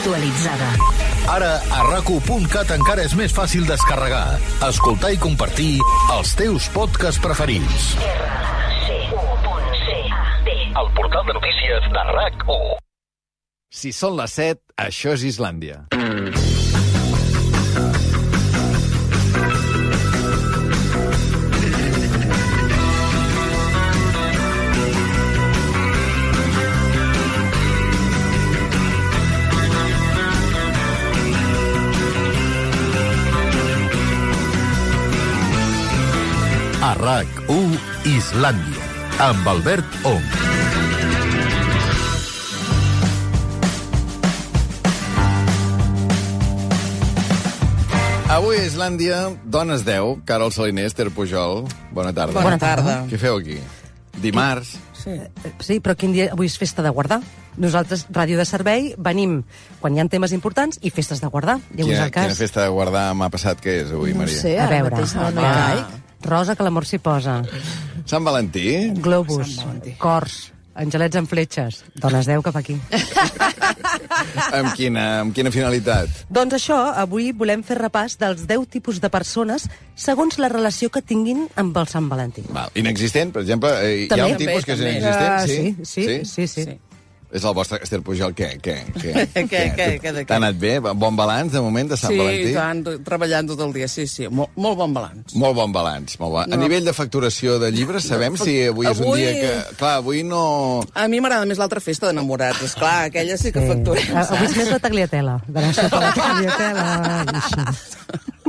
actualitzada. Ara, a rac encara és més fàcil descarregar, escoltar i compartir els teus podcasts preferits. El portal de notícies de RAC1. Si són les 7, això és Islàndia. A RAC1 Islàndia, amb Albert Ong. Avui a Islàndia, dones 10, Carol Saliner, Esther Pujol. Bona tarda. Bona tarda. Què feu aquí? Dimarts. Sí, però quin dia... Avui és festa de guardar. Nosaltres, ràdio de servei, venim quan hi ha temes importants i festes de guardar. Quina, el cas. quina festa de guardar m'ha passat que és avui, No Maria? sé, A veure. mateix no, no caic. Rosa, que l'amor s'hi posa. Sant Valentí? Globus, Sant Valentí. cors, angelets amb fletxes. Dones 10 cap aquí. amb, quina, amb quina finalitat? doncs això, avui volem fer repàs dels 10 tipus de persones segons la relació que tinguin amb el Sant Valentí. Val. Inexistent, per exemple? Eh, hi ha També. un tipus que és També, també. inexistent? Ah, sí? sí, sí, sí, sí. Sí. És el vostre Esther Pujol, què? Què? Què? Què, què, què de què? T'ha anat bé? Bon balanç, de moment, de Sant Sí, Valentí? i tant, treballant tot el dia, sí, sí, molt, molt bon balanç. Molt bon balanç. Molt bon. A No. nivell de facturació de llibres, sabem si avui és un Avui- dia que... Clar, avui no... A mi m'agrada més l'altra festa d'enamorats, esclar, aquella sí que facturem, Ah, Avui és més la tagliatela. De la sopa de tagliatela.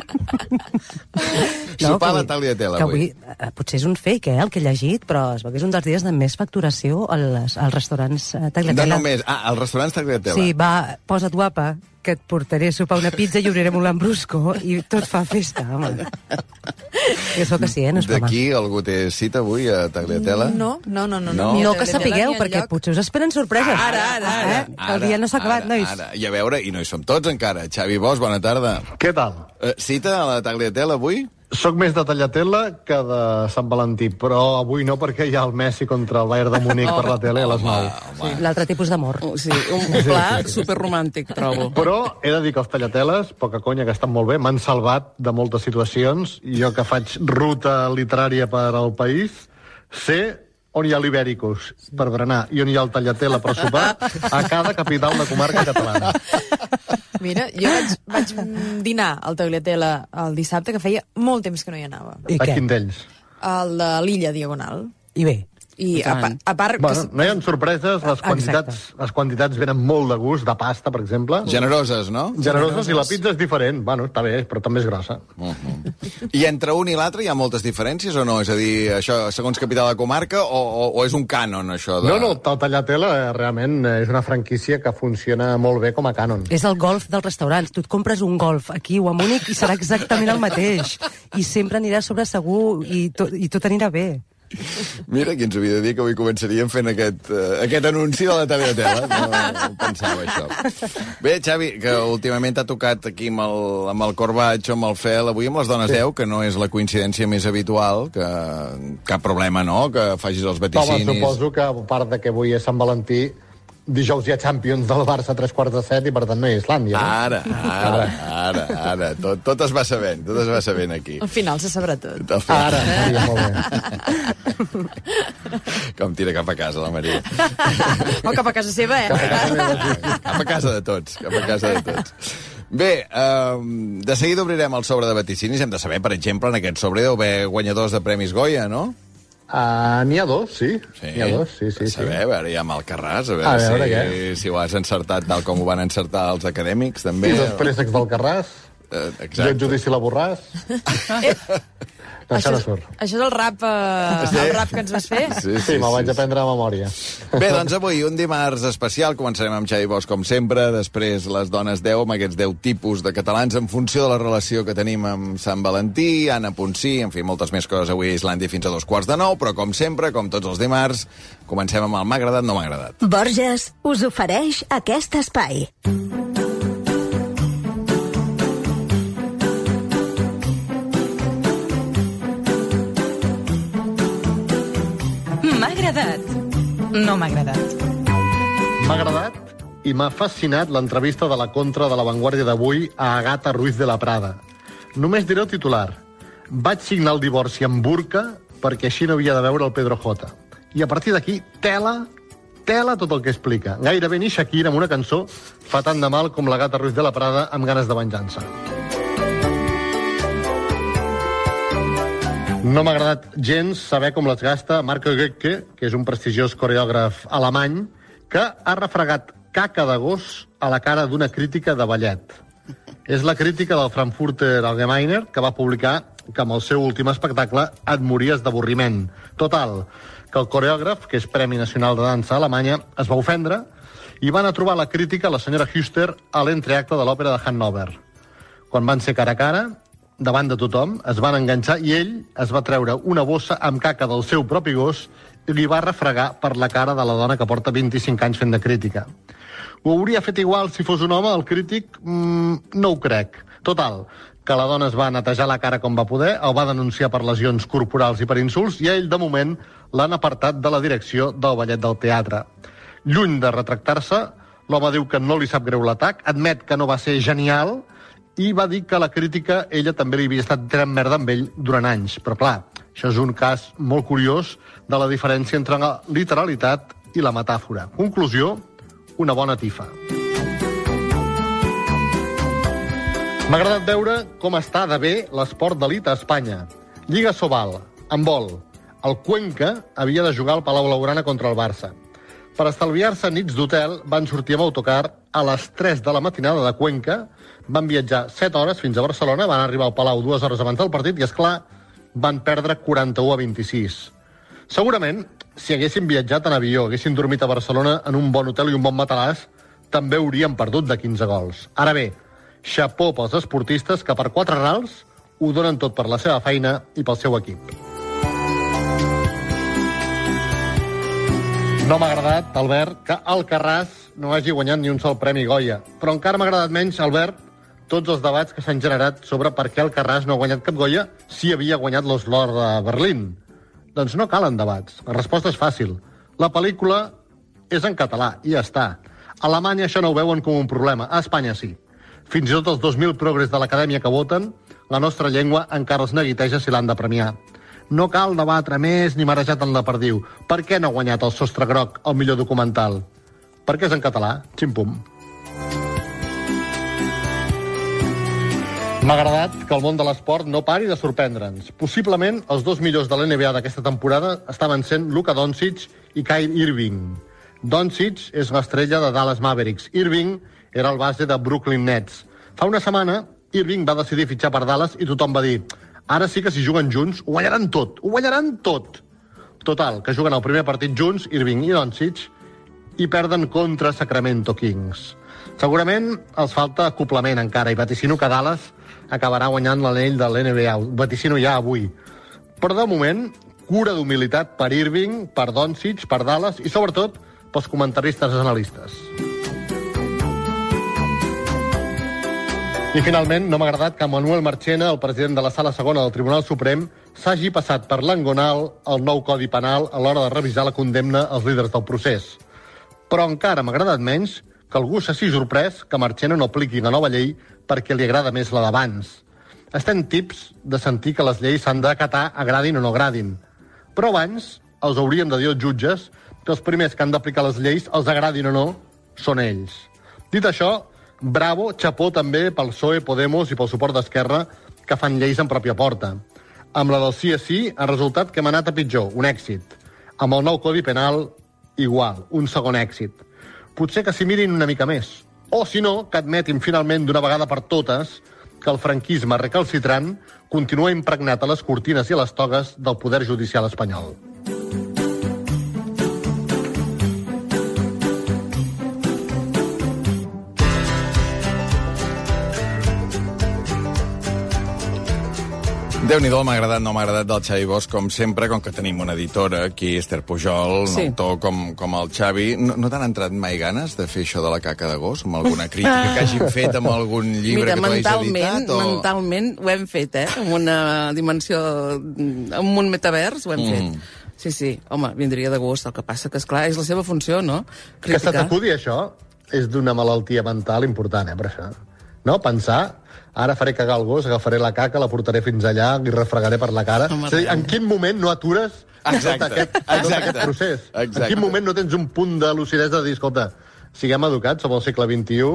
Així. Sopar que la avui- tagliatela, que avui. avui. eh, Potser és un fake, eh, el que he llegit, però es veu que és un dels dies de més facturació als, als restaurants eh, No tagliatela. només... Ah, als restaurants tagliatela. Sí, va, posa't guapa, que et portaré a sopar una pizza i obrirem un lambrusco i tot fa festa, home. Això que sí, eh? No és. D'aquí algú té cita avui a Tagliatela? No, no, no, no. No? No que Tagliatella sapigueu, perquè potser us esperen sorpreses. Ara, ara, ara. Eh? Que el dia no s'ha acabat, ara, nois. Ara. I a veure, i no hi som tots encara. Xavi Bosch, bona tarda. Què tal? Eh, cita a la Tagliatela avui? Soc més de Tallatella que de Sant Valentí, però avui no perquè hi ha el Messi contra el Bayern de Múnich per la tele a les 9. Home, L'altre tipus d'amor. Oh, Sí, un, un pla superromàntic, trobo. Però he de dir que els tallateles, poca conya, que estan molt bé, m'han salvat de moltes situacions. Jo que faig ruta literària per al país, sé on hi ha l'Ibèricus per berenar i on hi ha el tallatela per sopar a cada capital de comarca catalana. Mira, jo vaig, vaig dinar al Tagliatella el dissabte, que feia molt temps que no hi anava. I A què? quin d'ells? El de l'illa Diagonal. I bé. I a, pa- a part... Bueno, que, no hi ha sorpreses, les Exacte. quantitats, les quantitats venen molt de gust, de pasta, per exemple. generoses, no? Generoses i la pizza és diferent. Bueno, està bé, però també és grossa. Uh -huh. I entre un i l'altre hi ha moltes diferències o no? És a dir, això segons capital de comarca o, o, o és un cànon, això? De... No, no, el Tallatela eh, realment eh, és una franquícia que funciona molt bé com a cànon. És el golf dels restaurants. Tu et compres un golf aquí o a Múnich i serà exactament el mateix. I sempre anirà sobre segur i, to, i tot anirà bé. Mira, qui ens havia de dir que avui començaríem fent aquest, uh, aquest anunci de la Tagliatella. No, no pensava això. Bé, Xavi, que últimament t'ha tocat aquí amb el, amb el Corbacho, amb el Fel, avui amb les dones sí. 10, que no és la coincidència més habitual, que cap problema, no?, que facis els Home, vaticinis. suposo que, a part de que avui és Sant Valentí, dijous hi ha Champions del Barça a tres quarts de set i, per tant, no hi ha Islàndia. No? Ara, ara, ara, ara. Tot, tot es va sabent, tot es va sabent aquí. al final se sabrà tot. Final. Ara, estaria molt bé. Com tira cap a casa, la Maria. O cap a casa seva, eh? Cap a casa de tots, cap a casa de tots. Bé, um, de seguida obrirem el sobre de vaticinis. Hem de saber, per exemple, en aquest sobre deu haver guanyadors de Premis Goya, no? Uh, N'hi ha dos, sí. Sí. N'hi ha dos, sí, sí. A sí. saber, a veure, hi ha Malcarràs, a veure, A veure si, què. si ho has encertat tal com ho van encertar els acadèmics, també. I dos préssecs del Carràs, Eh, jo exacte. et judici la Borràs... això surt. Això és el rap, eh, Sí. el rap que ens vas fer? Sí, Sí, me'l vaig aprendre a memòria. Bé, doncs avui un dimarts especial. Començarem amb Xavi Bosch, com sempre. Després les dones 10, amb aquests 10 tipus de catalans en funció de la relació que tenim amb Sant Valentí, Anna Ponsí, en fi, moltes més coses avui a Islàndia fins a dos quarts de nou, però com sempre, com tots els dimarts, comencem amb el m'ha agradat, no m'ha agradat. Borges us ofereix aquest espai. M'ha No m'ha agradat. M'ha agradat? i m'ha fascinat l'entrevista de la contra de la Vanguardia d'avui a Agata Ruiz de la Prada. Només diré el titular. Vaig signar el divorci amb burca perquè així no havia de veure el Pedro J. I a partir d'aquí, tela, tela tot el que explica. Gairebé ni Shakira amb una cançó fa tant de mal com la gata Ruiz de la Prada amb ganes de venjança. No m'ha agradat gens saber com les gasta Marco Goecke, que és un prestigiós coreògraf alemany, que ha refregat caca de gos a la cara d'una crítica de ballet. És la crítica del Frankfurter Allgemeiner que va publicar que amb el seu últim espectacle et mories d'avorriment. Total, que el coreògraf, que és Premi Nacional de Dansa a Alemanya, es va ofendre i van a trobar la crítica la senyora Huster a l'entreacte de l'òpera de Hannover. Quan van ser cara a cara, davant de tothom, es van enganxar i ell es va treure una bossa amb caca del seu propi gos i li va refregar per la cara de la dona que porta 25 anys fent de crítica. Ho hauria fet igual si fos un home, el crític? Mm, no ho crec. Total, que la dona es va netejar la cara com va poder, el va denunciar per lesions corporals i per insults, i ell, de moment, l'han apartat de la direcció del ballet del teatre. Lluny de retractar-se, l'home diu que no li sap greu l'atac, admet que no va ser genial, i va dir que la crítica ella també li havia estat tirant merda amb ell durant anys. Però clar, això és un cas molt curiós de la diferència entre la literalitat i la metàfora. Conclusió, una bona tifa. M'ha agradat veure com està de bé l'esport d'elit a Espanya. Lliga Sobal, en vol. El Cuenca havia de jugar al Palau Laurana contra el Barça. Per estalviar-se nits d'hotel, van sortir amb autocar a les 3 de la matinada de Cuenca, van viatjar 7 hores fins a Barcelona, van arribar al Palau dues hores abans del partit i, és clar, van perdre 41 a 26. Segurament, si haguessin viatjat en avió, haguessin dormit a Barcelona en un bon hotel i un bon matalàs, també haurien perdut de 15 gols. Ara bé, xapó pels esportistes que per quatre rals ho donen tot per la seva feina i pel seu equip. No m'ha agradat, Albert, que Alcarràs no hagi guanyat ni un sol premi Goya. Però encara m'ha agradat menys, Albert, tots els debats que s'han generat sobre per què Alcarràs no ha guanyat cap Goya si havia guanyat l'Oslo de Berlín. Doncs no calen debats. La resposta és fàcil. La pel·lícula és en català, i ja està. A Alemanya això no ho veuen com un problema. A Espanya sí. Fins i tot els 2.000 progres de l'acadèmia que voten, la nostra llengua encara els neguiteja si l'han de premiar. No cal debatre més ni marejar tant la perdiu. Per què no ha guanyat el Sostre Groc el millor documental? Perquè és en català. Xim-pum. M'ha agradat que el món de l'esport no pari de sorprendre'ns. Possiblement, els dos millors de l'NBA d'aquesta temporada estaven sent Luka Doncic i Kyrie Irving. Doncic és l'estrella de Dallas Mavericks. Irving era el base de Brooklyn Nets. Fa una setmana, Irving va decidir fitxar per Dallas i tothom va dir ara sí que si juguen junts ho guanyaran tot, ho guanyaran tot. Total, que juguen el primer partit junts, Irving i Doncic, i perden contra Sacramento Kings. Segurament els falta acoplament encara i vaticino que Dallas acabarà guanyant l'anell de l'NBA. Vaticino ja avui. Però de moment, cura d'humilitat per Irving, per Doncic, per Dallas i sobretot pels comentaristes analistes. I finalment, no m'ha agradat que Manuel Marchena, el president de la Sala Segona del Tribunal Suprem, s'hagi passat per l'engonal el nou Codi Penal a l'hora de revisar la condemna als líders del procés. Però encara m'ha agradat menys que algú s'hagi sorprès que Marchena no apliqui la nova llei perquè li agrada més la d'abans. Estem tips de sentir que les lleis s'han d'acatar, agradin o no agradin. Però abans els haurien de dir els jutges que els primers que han d'aplicar les lleis, els agradin o no, són ells. Dit això, bravo, xapó també pel PSOE, Podemos i pel suport d'Esquerra que fan lleis en pròpia porta. Amb la del sí a sí ha resultat que hem anat a pitjor, un èxit. Amb el nou Codi Penal, igual, un segon èxit. Potser que s'hi mirin una mica més. O, si no, que admetin finalment d'una vegada per totes que el franquisme recalcitrant continua impregnat a les cortines i a les togues del poder judicial espanyol. Déu-n'hi-do, m'ha agradat, no m'ha agradat del Xavi Bosch, com sempre, com que tenim una editora aquí, Esther Pujol, Sí. un autor com, com el Xavi. No, no t'han entrat mai ganes de fer això de la caca de gos? Amb alguna crítica que hagin fet amb algun llibre Mira, que tu hagis mentalment, editat? O... mentalment ho hem fet, eh? Amb una dimensió... amb un metavers ho hem Mm. fet. Sí, sí, home, vindria de gust. El que passa que, és clar és la seva funció, no? Que se t'acudi això? és d'una malaltia mental important, eh, per això. No? Pensar, ara faré cagar el gos, agafaré la caca, la portaré fins allà i refregaré per la cara. Home, és a dir, en quin moment no atures Exacte, tot aquest, tot exacte. aquest procés? Exacte. En quin moment no tens un punt de lucidesa de dir, escolta, siguem educats, som al segle XXI,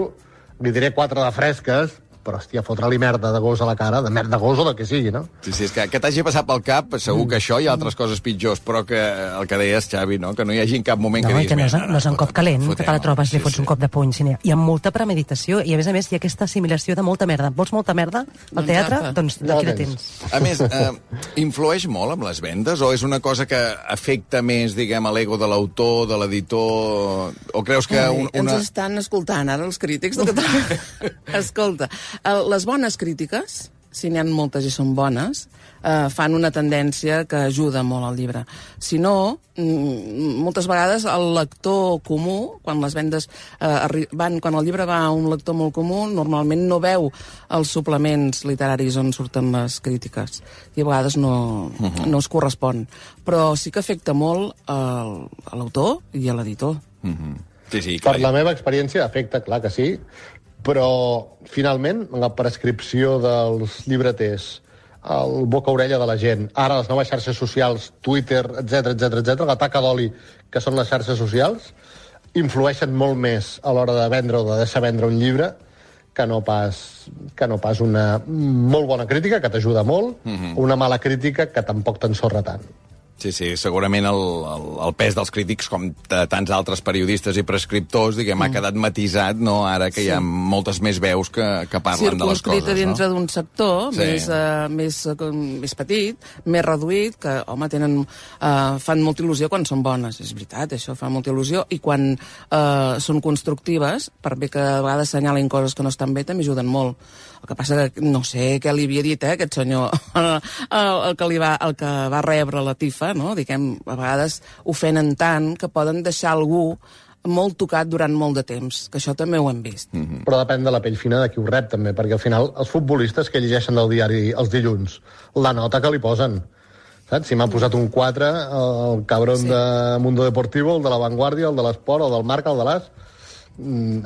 li diré quatre de fresques, però, hòstia, fotre-li merda de gos a la cara, de merda de gos o del que sigui, no? Sí, sí, és que, que t'hagi passat pel cap, segur que això i altres coses pitjors, però que el que deies, Xavi, no? que no hi hagi en cap moment No, que diguis... que no és, "Mira, no és un cop calent, que te la fotem-ho". trobes i li Sí, fots sí. un cop de puny. sinó Hi ha molta premeditació i, a més a més, hi ha aquesta assimilació de molta merda. Vols molta merda al Doncs teatre? apa. Doncs Ja aquí la tens. A més, eh, influeix molt amb les vendes o és una cosa que afecta més, diguem, a l'ego de l'autor, de l'editor... O creus que un, Ai, una... Ens estan escoltant ara els crítics de català. Escolta, les bones crítiques, si n'hi ha moltes i són bones, eh, fan una tendència que ajuda molt al llibre. Si no, mm, moltes vegades el lector comú, quan les vendes eh, van, quan el llibre va a un lector molt comú, normalment no veu els suplements literaris on surten les crítiques i a vegades no, no es correspon. Però sí que afecta molt al- a l'autor i a l'editor. Mhm. Sí, sí, Per la meva experiència, afecta, clar que sí, però finalment la prescripció dels llibreters, el boca-orella de la gent, ara les noves xarxes socials, Twitter, etc etc etc, la taca d'oli que són les xarxes socials, influeixen molt més a l'hora de vendre o de deixar vendre un llibre que no pas, que no pas una molt bona crítica, que t'ajuda molt, una mala crítica que tampoc t'ensorra tant. Sí, sí, segurament el, el, el pes dels crítics, com de tants altres periodistes i prescriptors, diguem, ha quedat matisat, no?, ara que hi ha moltes més veus que, que parlen de les coses, dintre no? d'un sector Sí. més, uh, més, uh, com- més petit, més reduït, que, home, tenen, uh, fan molta il·lusió quan són bones. És veritat, això fa molta il·lusió. I quan uh, són constructives, per bé que a vegades assenyalen coses que no estan bé, també ajuden molt. El que passa que no sé què li havia dit, eh, aquest senyor, el, el, que li va, el que va rebre la tifa, no? Diguem, a vegades ofenen tant que poden deixar algú molt tocat durant molt de temps, que això també ho hem vist. Mm. Però depèn de la pell fina de qui ho rep, també, perquè al final els futbolistes que llegeixen del diari els dilluns, la nota que li posen, saps? Si m'ha posat un 4, el cabron sí. de Mundo Deportivo, el de La Vanguardia, el de l'Esport, el del Marca, el de l'As,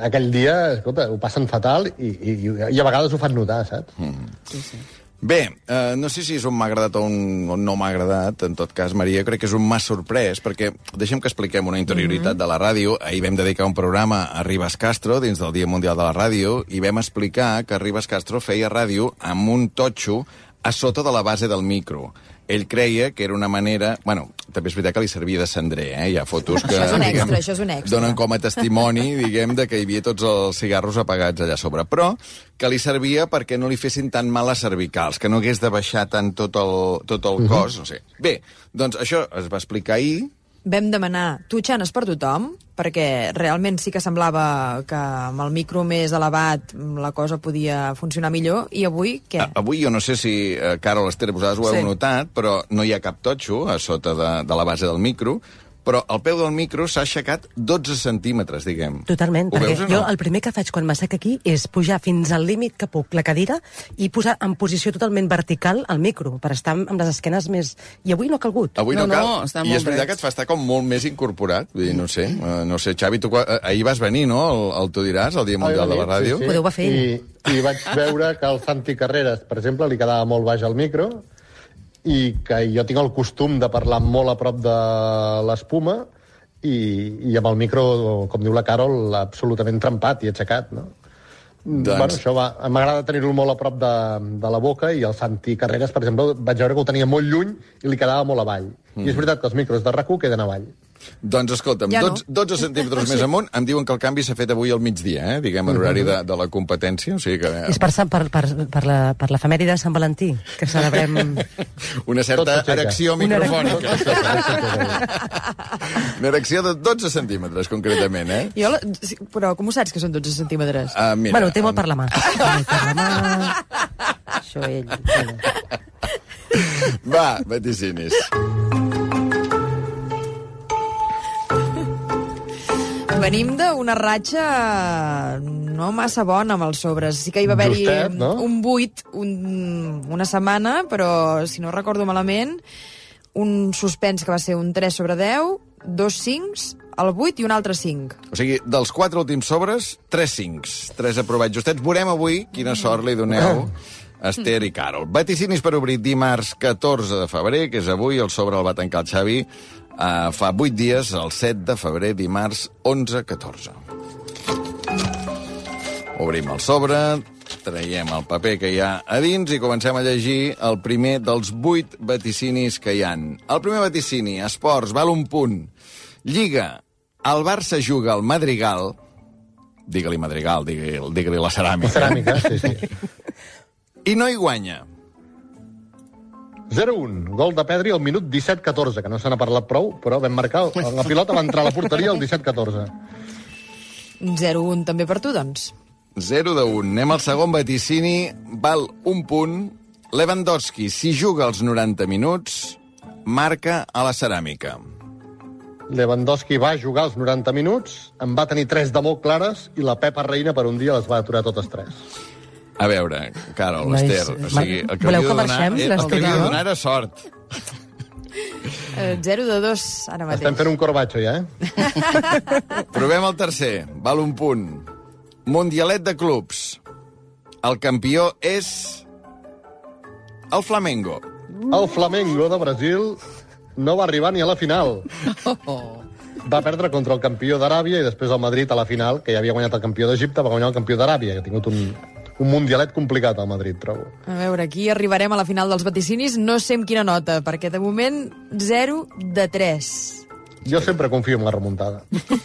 aquell dia, escolta, ho passen fatal i, i, i a vegades ho fan notar, saps? Mm. Sí, sí. Bé, eh, no sé si és on m'ha agradat o on, on no m'ha agradat. En tot cas, Maria, crec que és on m'ha sorprès, perquè deixem que expliquem una interioritat de la ràdio. Ahir vam dedicar un programa a Ribas Castro, dins del Dia Mundial de la Ràdio, i vam explicar que Ribas Castro feia ràdio amb un totxo a sota de la base del micro. Ell creia que era una manera... Bueno, també és veritat que li servia de cendrer, eh? Hi ha fotos que... Això és un extra, diguem, això és un extra. Donen com a testimoni, diguem, de que hi havia tots els cigarros apagats allà a sobre. Però que li servia perquè no li fessin tan mal les cervicals, que no hagués de baixar tant tot el, tot el cos, no sé. Bé, doncs això es va explicar ahir, Vam demanar tutxanes per tothom, perquè realment sí que semblava que amb el micro més elevat la cosa podia funcionar millor, i avui què? A- Avui jo no sé si, eh, Carol, Esther, vosaltres ho heu Sí. notat, però no hi ha cap totxo a sota de, de la base del micro, però el peu del micro s'ha aixecat 12 centímetres, diguem. Totalment, Ho perquè veus o jo no? el primer que faig quan m'assec aquí és pujar fins al límit que puc la cadira i posar en posició totalment vertical el micro, per estar amb les esquenes més... I avui no ha calgut. Avui no, No, cal. no, està I és veritat que et fa estar com molt més incorporat. Vull dir, no sé, eh, no sé, Xavi, tu eh, ahir vas venir, no?, el, el Tu diràs, el Dia Mundial de la Ràdio. Sí, sí. Podeu va fer I, I vaig veure que el Santi Carreras, per exemple, li quedava molt baix al micro i que jo tinc el costum de parlar molt a prop de l'espuma i, i amb el micro, com diu la Carol, absolutament trempat i aixecat, no? Doncs- Bueno, això va, m'agrada tenir-lo molt a prop de, de la boca i el Santi Carreras, per exemple, vaig veure que ho tenia molt lluny i li quedava molt avall. Mm. I és veritat que els micros de rac queden avall. Doncs escolta'm, Ja no. 12, 12 centímetres més amunt, em diuen que el canvi s'ha fet avui al migdia, eh? diguem, en horari de, de la competència, o sigui que... És per, Sant- per, per, per, la, per l'efemèride de Sant Valentí, que celebrem... Una certa erecció microfònica. Una erecció de 12 centímetres, concretament, eh? Jo, sí, Però com ho saps que són 12 centímetres? Uh, mira, bueno, ho té molt per la mà. Per la mà... Això ell... Bueno. Va, vaticinis. Venim d'una ratxa no massa bona amb els sobres. Sí que hi va haver-hi no? un 8 un, una setmana, però si no recordo malament, un suspens que va ser un 3 sobre 10, dos 5, el 8 i un altre 5. O sigui, dels quatre últims sobres, tres cincs. Tres aprovats justets. Veurem avui quina sort li doneu Esther i Carol. Vaticinis per obrir dimarts 14 de febrer, que és avui, el sobre el va tancar el Xavi uh, fa 8 dies, el 7 de febrer, dimarts 11-14. Obrim el sobre, traiem el paper que hi ha a dins i comencem a llegir el primer dels vuit vaticinis que hi han. El primer vaticini, esports, val un punt. Lliga, el Barça juga al Madrigal, digue-li Madrigal, digue-li digue la ceràmica, Ceràmica, sí, sí. i no hi guanya. 0-1, gol de Pedri al minut 17-14, que no se n'ha parlat prou, però vam marcar, la pilota va entrar a la porteria al 17-14. 0-1 també per tu, doncs. 0 de 1. Anem al segon vaticini. Val un punt. Lewandowski, si juga els 90 minuts, marca a la ceràmica. Lewandowski va jugar els 90 minuts, en va tenir tres de molt clares i la Pepa Reina per un dia les va aturar totes tres. A veure, Carol, Nois, Esther, o sigui, el que voleu havia de que donar, marxem, el que havia de donar era sort. Eh, 0 de 2 ara mateix. Estem fent un corbatxo, ja, eh? Provem el tercer. Val un punt. Mundialet de clubs. El campió és... El Flamengo. El Flamengo de Brasil no va arribar ni a la final. Va perdre contra el campió d'Aràbia i després el Madrid a la final, que ja havia guanyat el campió d'Egipte, va guanyar el campió d'Aràbia, que ha tingut un, un mundialet complicat al Madrid, trobo. A veure, aquí arribarem a la final dels vaticinis. No sé amb quina nota, perquè de moment 0 de 3. Jo sempre confio en la remuntada.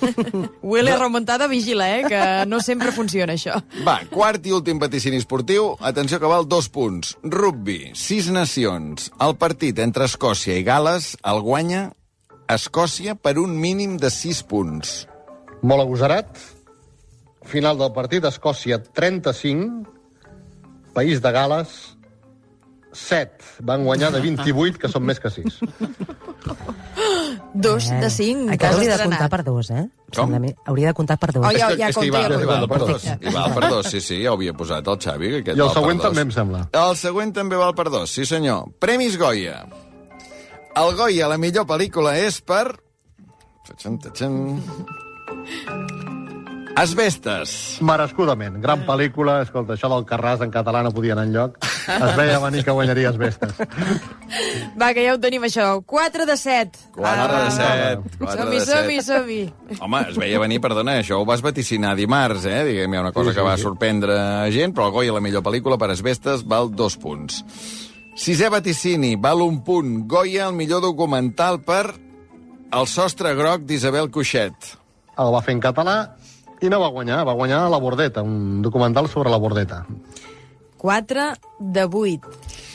Willy remuntada, vigila, eh, que no sempre funciona això. Va, quart i últim vaticini esportiu. Atenció que val dos punts. Rugby, sis nacions. El partit entre Escòcia i Gales el guanya Escòcia per un mínim de sis punts. Molt agosarat. Final del partit, Escòcia 35, País de Gales 7. Van guanyar de 28, que són més que 6. 2 de 5. Aquest hauria de comptar per dos, eh? Com? Mi. Hauria de comptar per dos. Oh, ja, és que, ja és que hi ja hi compta. per dos. Hi val per dos, sí, sí, ja ho havia posat el Xavi. I el següent dos. també em sembla. El següent també val per dos, sí senyor. Premis Goya. El Goya, la millor pel·lícula, és per... Asbestes. Merescudament. Gran pel·lícula. Escolta, això del Carràs en català no podia anar enlloc. Es veia venir que guanyaria Asbestes. Va, que ja ho tenim, això. 4 de 7. 4 de 7. 4 Som-hi, som-hi, 7. som-hi. Home, es veia venir, perdona, això ho vas vaticinar dimarts, eh? Diguem, hi ha una cosa Sí, sí, que va sí. sorprendre gent, però el Goya, la millor pel·lícula per Asbestes, val dos punts. Sisè vaticini, val un punt. Goya, el millor documental per El sostre groc d'Isabel Cuixet. El va fer en català i no va guanyar. Va guanyar La Bordeta, un documental sobre la Bordeta. 4 de 8.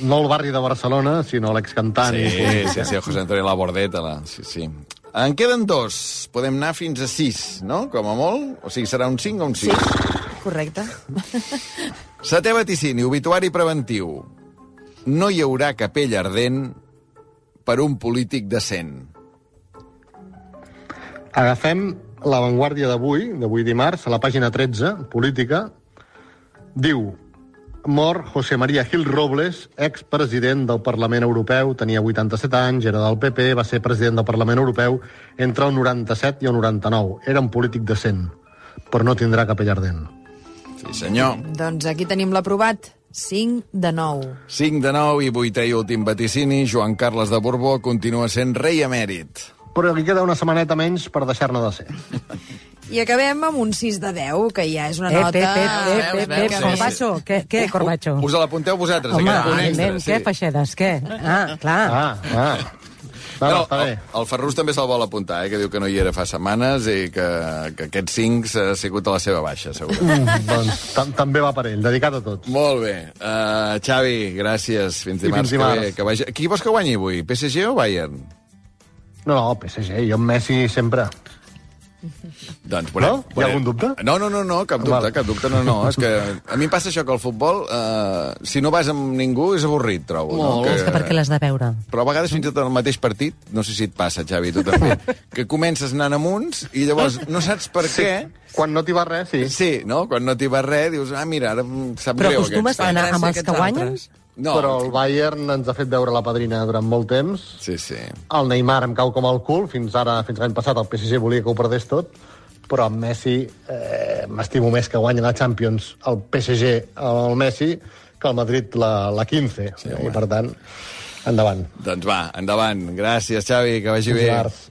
No el barri de Barcelona, sinó l'excantant. Sí, sí, sí, el José Antonio Labordeta. La... Sí, sí. En queden dos. Podem anar fins a sis, no? Com a molt. O sigui, serà un 5 o un 6. Correcte. Setè vaticini, obituari preventiu. No hi haurà capella ardent per un polític decent. Agafem l'avantguàrdia d'avui, d'avui dimarts, a la pàgina 13, política, diu mor José María Gil Robles, expresident del Parlament Europeu, tenia 87 anys, era del PP, va ser president del Parlament Europeu entre el 97 i el 99. Era un polític decent, però no tindrà capella ardent. Sí, senyor. Doncs aquí tenim l'aprovat. 5 de 9. 5 de 9 i vuitè i últim vaticini, Joan Carles de Borbó continua sent rei emèrit. Però li queda una setmaneta menys per deixar-ne de ser. I acabem amb un 6 de 10, que ja és una Eh, nota... Veus, Pep, veus, Pep, veus? Corbacho. Què, què, Corbacho? Us l'apunteu vosaltres, Home, aquest punt extra. evidentment, què, Feixedes, què? Ah, clar. Ah, ah. Bé. el, el Ferrus també se'l vol apuntar, eh, que diu que no hi era fa setmanes i que, que aquests 5 ha sigut a la seva baixa, segur. Mm, doncs tam també va per ell, dedicat a tots. Molt bé. Uh, Xavi, gràcies. Fins dimarts, fins dimarts. Que, que vagi... Qui vols que guanyi avui? PSG o Bayern? No, no, PSG, jo amb Messi sempre. Doncs, No? Hi ha algun dubte? No, no, no, no cap dubte, Val. cap dubte, no, no. És que a mi em passa això que el futbol, eh, si no vas amb ningú, és avorrit, trobo. No? És que per què l'has de veure? Però a vegades fins i tot en el mateix partit, no sé si et passa, Xavi, tu també, que comences anant amb uns i llavors no saps per què Quan no t'hi va res, sí. Sí, no? Quan no t'hi va res, dius, ah, mira, ara em sap Però greu acostumes aquest. a anar amb els que guanyen? altres. No, Però el Bayern ens ha fet veure la padrina durant molt temps. Sí, sí. El Neymar em cau com el cul. Fins ara, fins l'any passat, el PSG volia que ho perdés tot. Però amb Messi eh, m'estimo més que guanyi la Champions el PSG el Messi que el Madrid la, la 15. Sí, I, per tant, endavant. Doncs va, endavant. Gràcies, Xavi, que vagi bé. Lars.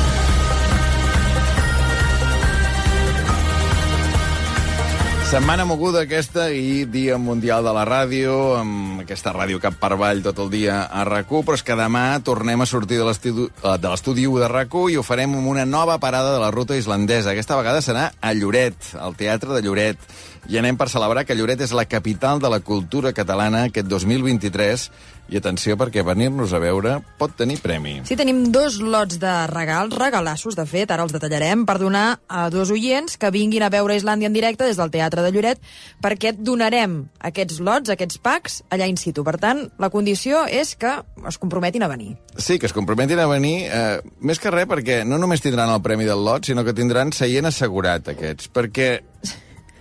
Setmana moguda aquesta i Dia Mundial de la Ràdio, amb aquesta ràdio cap per avall tot el dia a rac però és que demà tornem a sortir de l'estudi eh, l'estudi 1 de rac i ho farem amb una nova parada de la ruta islandesa. Aquesta vegada serà a Lloret, al Teatre de Lloret. I anem per celebrar que Lloret és la capital de la cultura catalana aquest 2023. I atenció, perquè venir-nos a veure pot tenir premi. Sí, tenim dos lots de regals, regalassos, de fet, ara els detallarem, per donar a dos oients que vinguin a veure Islàndia en directe des del Teatre de Lloret, perquè donarem aquests lots, aquests packs, allà in situ. Per tant, la condició és que es comprometin a venir. Sí, que es comprometin a venir, eh, més que res perquè no només tindran el premi del lot, sinó que tindran seient assegurat aquests, perquè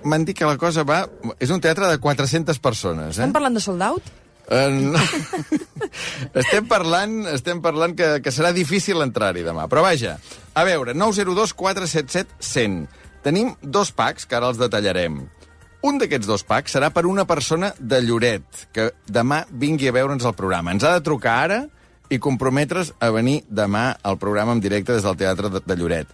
m'han dit que la cosa va... És un teatre de 400 persones, eh? Estem parlant de sold out? Estem parlant, estem parlant que, que serà difícil entrar-hi demà. Però vaja, a veure, 902 477 100. Tenim dos packs, que ara els detallarem. Un d'aquests dos packs serà per una persona de Lloret, que demà vingui a veure'ns al programa. Ens ha de trucar ara i comprometre's a venir demà al programa en directe des del Teatre de, de Lloret.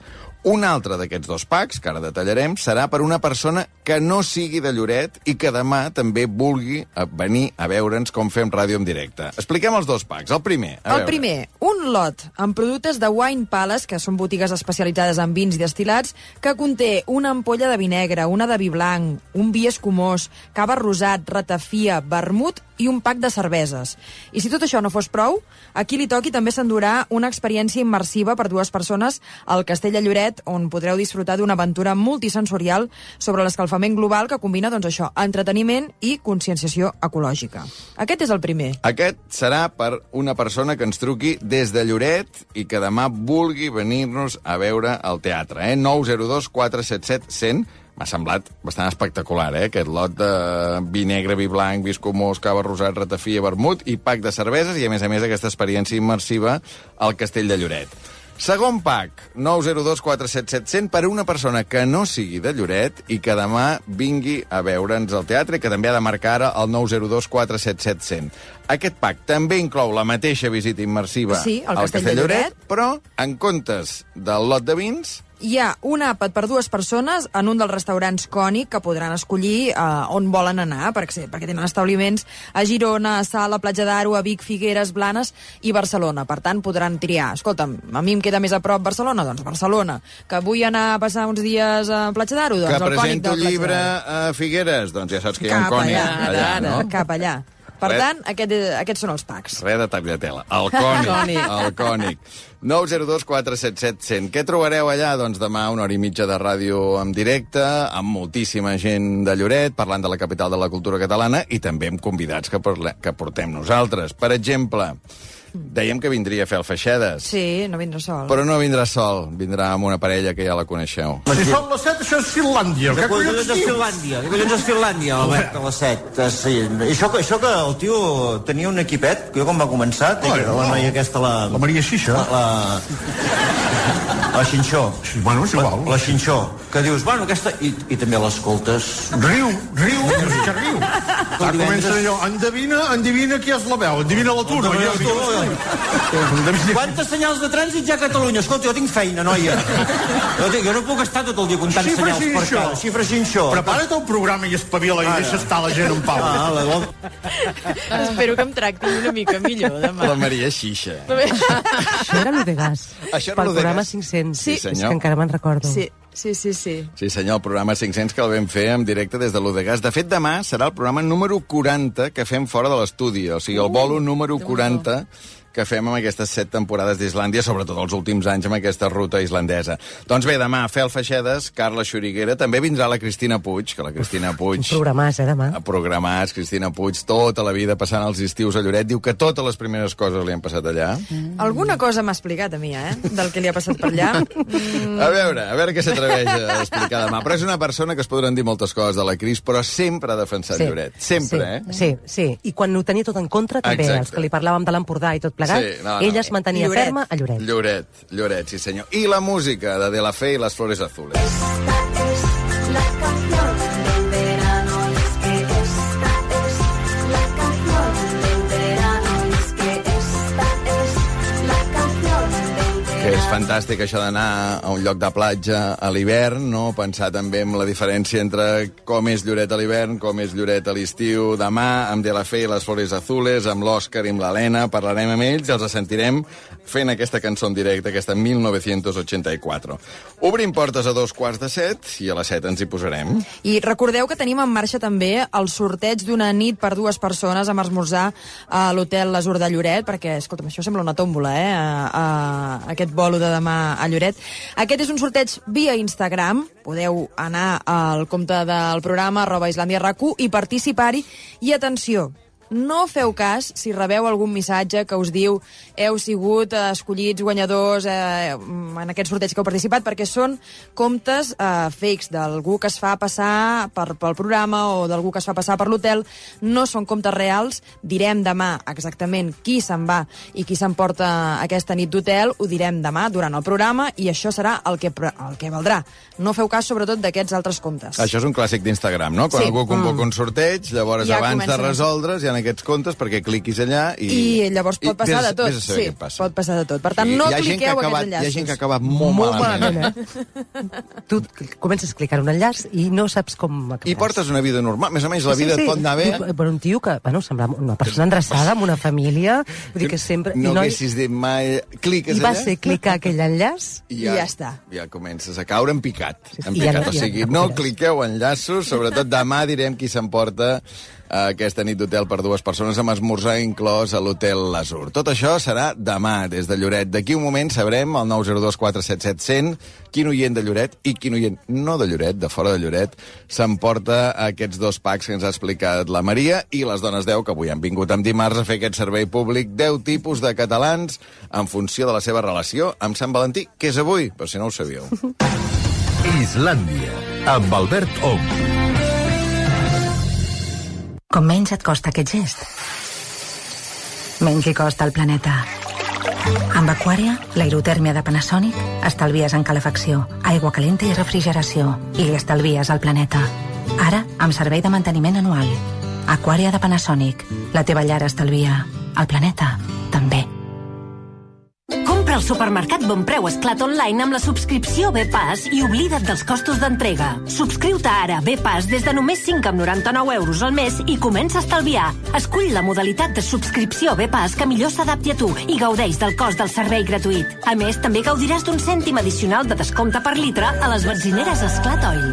Un altre d'aquests dos packs, que ara detallarem, serà per una persona que no sigui de Lloret i que demà també vulgui eh, venir a veure'ns com fem ràdio en directe. Expliquem els dos packs. El primer, a El veure. primer, un lot amb productes de Wine Palace, que són botigues especialitzades en vins i destilats, que conté una ampolla de vi negre, una de vi blanc, un vi escumós, cava rosat, ratafia, vermut i un pack de cerveses. I si tot això no fos prou, aquí li toqui també s'endurà una experiència immersiva per dues persones al Castell de Lloret, on podreu disfrutar d'una aventura multisensorial sobre l'escalfament global que combina, doncs això, entreteniment i conscienciació ecològica. Aquest és el primer. Aquest serà per una persona que ens truqui des de Lloret i que demà vulgui venir-nos a veure al teatre. Eh? 902 477 100 M'ha semblat bastant espectacular, eh? Aquest lot de vi negre, vi blanc, vi escumós, cava rosat, ratafia, vermut i pack de cerveses i, a més a més, aquesta experiència immersiva al Castell de Lloret. Segon pack, 902 477 100 per a una persona que no sigui de Lloret i que demà vingui a veure'ns al teatre i que també ha de marcar ara el 902 477 100. Aquest pack també inclou la mateixa visita immersiva Sí, al al Castell de Lloret. però en comptes del lot de vins Hi ha un àpat per dues persones en un dels restaurants cònic que podran escollir eh, on volen anar, perquè, perquè tenen establiments a Girona, a Sala, Platja d'Aro, a Vic, Figueres, Blanes i Barcelona. Per tant, podran triar. Escolta'm, a mi em queda més a prop Barcelona, doncs Barcelona. Que vull anar a passar uns dies a Platja d'Aro, doncs que el cònic presento llibre a Figueres, doncs ja saps que hi ha un Cap cònic allà, allà, ara, no? cap allà. Per Res. tant, aquest, aquests són els packs. Res de tagliatela. El cònic. El cònic. 902 477 100. Què trobareu allà? Doncs demà una hora i mitja de ràdio en directe, amb moltíssima gent de Lloret, parlant de la capital de la cultura catalana, i també amb convidats que, parle, que portem nosaltres. Per exemple, dèiem que vindria a fer el Feixedes. Sí, no vindrà sol. Però no vindrà sol, vindrà amb una parella que ja la coneixeu. Si són les 7, això és Finlàndia. Què collons és Finlàndia? Què collons és Finlàndia, Albert, a les 7? Sí. I això, que- això que el tio tenia un equipet, que jo quan va començar, té Oi, la no. noia aquesta, la... La Maria Xixa. La... La Xinxó. Sí, bueno, és igual. La, la Xinxó. Que dius, bueno, aquesta... I, i també l'escoltes. Riu, riu, que riu. Clar, divendres- comença allò, endevina, endevina qui és la veu, endevina la tu, no? Endevina Jo, tu, Endevina- Quantes senyals de trànsit hi ha a Catalunya? Escolta, jo tinc feina, noia. Jo, tinc, jo no puc estar tot el dia comptant Xifra senyals per Xinxó. cada. Xifra Xinxó. Prepara't el programa i espavila i deixa estar la gent en pau. Ah, la, la, Espero que em tractin una mica millor demà. La Maria Xixa. Això era l'Udegas. Això era Pel l'Udegas? programa 500. Sí, senyor. És que encara me'n recordo. Sí, sí, sí, sí. Sí, senyor, el programa 500 que el vam fer en directe des de l'Udegas. De fet, demà serà el programa número 40 que fem fora de l'estudi, o sigui, el bolo número 40 que fem amb aquestes set temporades d'Islàndia, sobretot els últims anys amb aquesta ruta islandesa. Doncs bé, demà, Fel Feixedes, Carla Xuriguera, també vindrà la Cristina Puig, que la Cristina Puig... Programàs, eh, demà. A programats, Cristina Puig, tota la vida passant els estius a Lloret, diu que totes les primeres coses li han passat allà. Mm. Alguna cosa m'ha explicat a mi, eh? Del que li ha passat per allà. Mm. A veure, a veure què s'atreveix a explicar demà. Però és una persona que es podran dir moltes coses de la Cris, però sempre ha defensat Sí. Lloret. Sempre, sí, eh? Sí, sí. I quan ho tenia tot en contra, també, Exacte. els que li parlàvem de l'Empordà i tot plegat, Sí, no, no. ella es mantenia Lloret. ferma a Lloret. Lloret, Lloret, sí senyor. I la música de De La Fe i les Flores Azules. La canción fantàstic això d'anar a un lloc de platja a l'hivern, no? Pensar també en la diferència entre com és Lloret a l'hivern, com és Lloret a l'estiu. Demà, amb De La Fe i les Flores Azules, amb l'Òscar i amb l'Helena, parlarem amb ells i els sentirem fent aquesta cançó en directe, aquesta 1984. Obrim portes a dos quarts de set i a les set ens hi posarem. I recordeu que tenim en marxa també el sorteig d'una nit per dues persones amb esmorzar a l'hotel L'Azur de Lloret, perquè, escolta'm, això sembla una tòmbola, eh?, a, a, aquest bolo de demà a Lloret. Aquest és un sorteig via Instagram, podeu anar al compte del programa, arroba Islàndia RAC1, i participar-hi. I atenció, no feu cas si rebeu algun missatge que us diu heu sigut eh, escollits guanyadors eh, en aquest sorteig que heu participat perquè són comptes eh, fakes d'algú que es fa passar per, pel programa o d'algú que es fa passar per l'hotel. No són comptes reals. Direm demà exactament qui se'n va i qui s'emporta aquesta nit d'hotel. Ho direm demà durant el programa i això serà el que, el que valdrà. No feu cas sobretot d'aquests altres comptes. Això és un clàssic d'Instagram, no? Quan Sí. algú convoca un sorteig, llavors Ja abans de resoldre's hi ha aquests comptes perquè cliquis allà i... I llavors pot passar vés- de tot. vés a saber Sí, què passa. pot passar de tot. Per tant, Sí, no cliqueu acabat, aquests enllaços. Hi ha gent que ha acabat molt, Molt malament. malament, eh? Tu comences a clicar un enllaç i no saps com acabaràs. I portes una vida normal. Més o menys la vida et pot anar bé. Tu, però un tio que, bueno, semblava una persona endreçada, amb una família, vull dir que sempre... No i, no, haguessis dit mai... Cliques I va allà ser clicar aquell enllaç I ja està. Ja comences a caure en picat. En I ja picat. no- o ja sigui, no no recuperes. cliqueu enllaços, sobretot demà direm qui s'emporta eh, aquesta nit d'hotel per dues persones amb esmorzar inclòs a l'hotel L'Azur. Tot això serà demà, des de Lloret. D'aquí un moment sabrem, al 902 477 100, quin oient de Lloret i quin oient no de Lloret, de fora de Lloret, s'emporta aquests dos packs que ens ha explicat la Maria i les dones 10, que avui han vingut amb dimarts a fer aquest servei públic, 10 tipus de catalans en funció de la seva relació amb Sant Valentí, que és avui, per si no ho sabíeu. Islàndia, amb Albert Ong. Com menys et costa aquest gest, menys li costa al planeta. Amb Aquària, l'aerotèrmia de Panasonic, estalvies en calefacció, aigua calenta i refrigeració, i li estalvies al planeta. Ara, amb servei de manteniment anual. Aquària de Panasonic. La teva llar estalvia. El planeta, també. Al supermercat Bonpreu Esclat online amb la subscripció Bpass i oblida't dels costos d'entrega. Subscriu-te ara a Bpass des de només 5,99 euros al mes i comença a estalviar. Escull la modalitat de subscripció Bpass que millor s'adapti a tu i gaudeix del cost del servei gratuït. A més, també gaudiràs d'un cèntim addicional de descompte per litre a les benzineres Esclat Oil.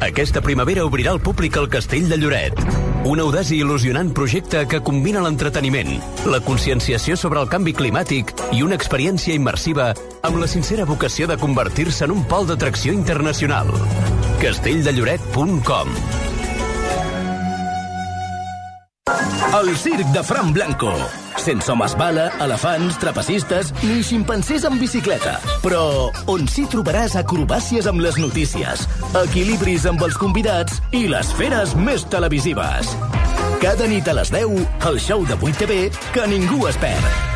Aquesta primavera obrirà al públic el Castell de Lloret. Un audaç i il·lusionant projecte que combina l'entreteniment, la conscienciació sobre el canvi climàtic i una experiència immersiva amb la sincera vocació de convertir-se en un pol d'atracció internacional. castelldelloret.com El circ de Fran Blanco. Sense homes bala, elefants, trapecistes ni ximpancers en bicicleta. Però on sí trobaràs acrobàcies amb les notícies, equilibris amb els convidats i les feres més televisives. Cada nit a les 10, el show de 8TV que ningú es perd.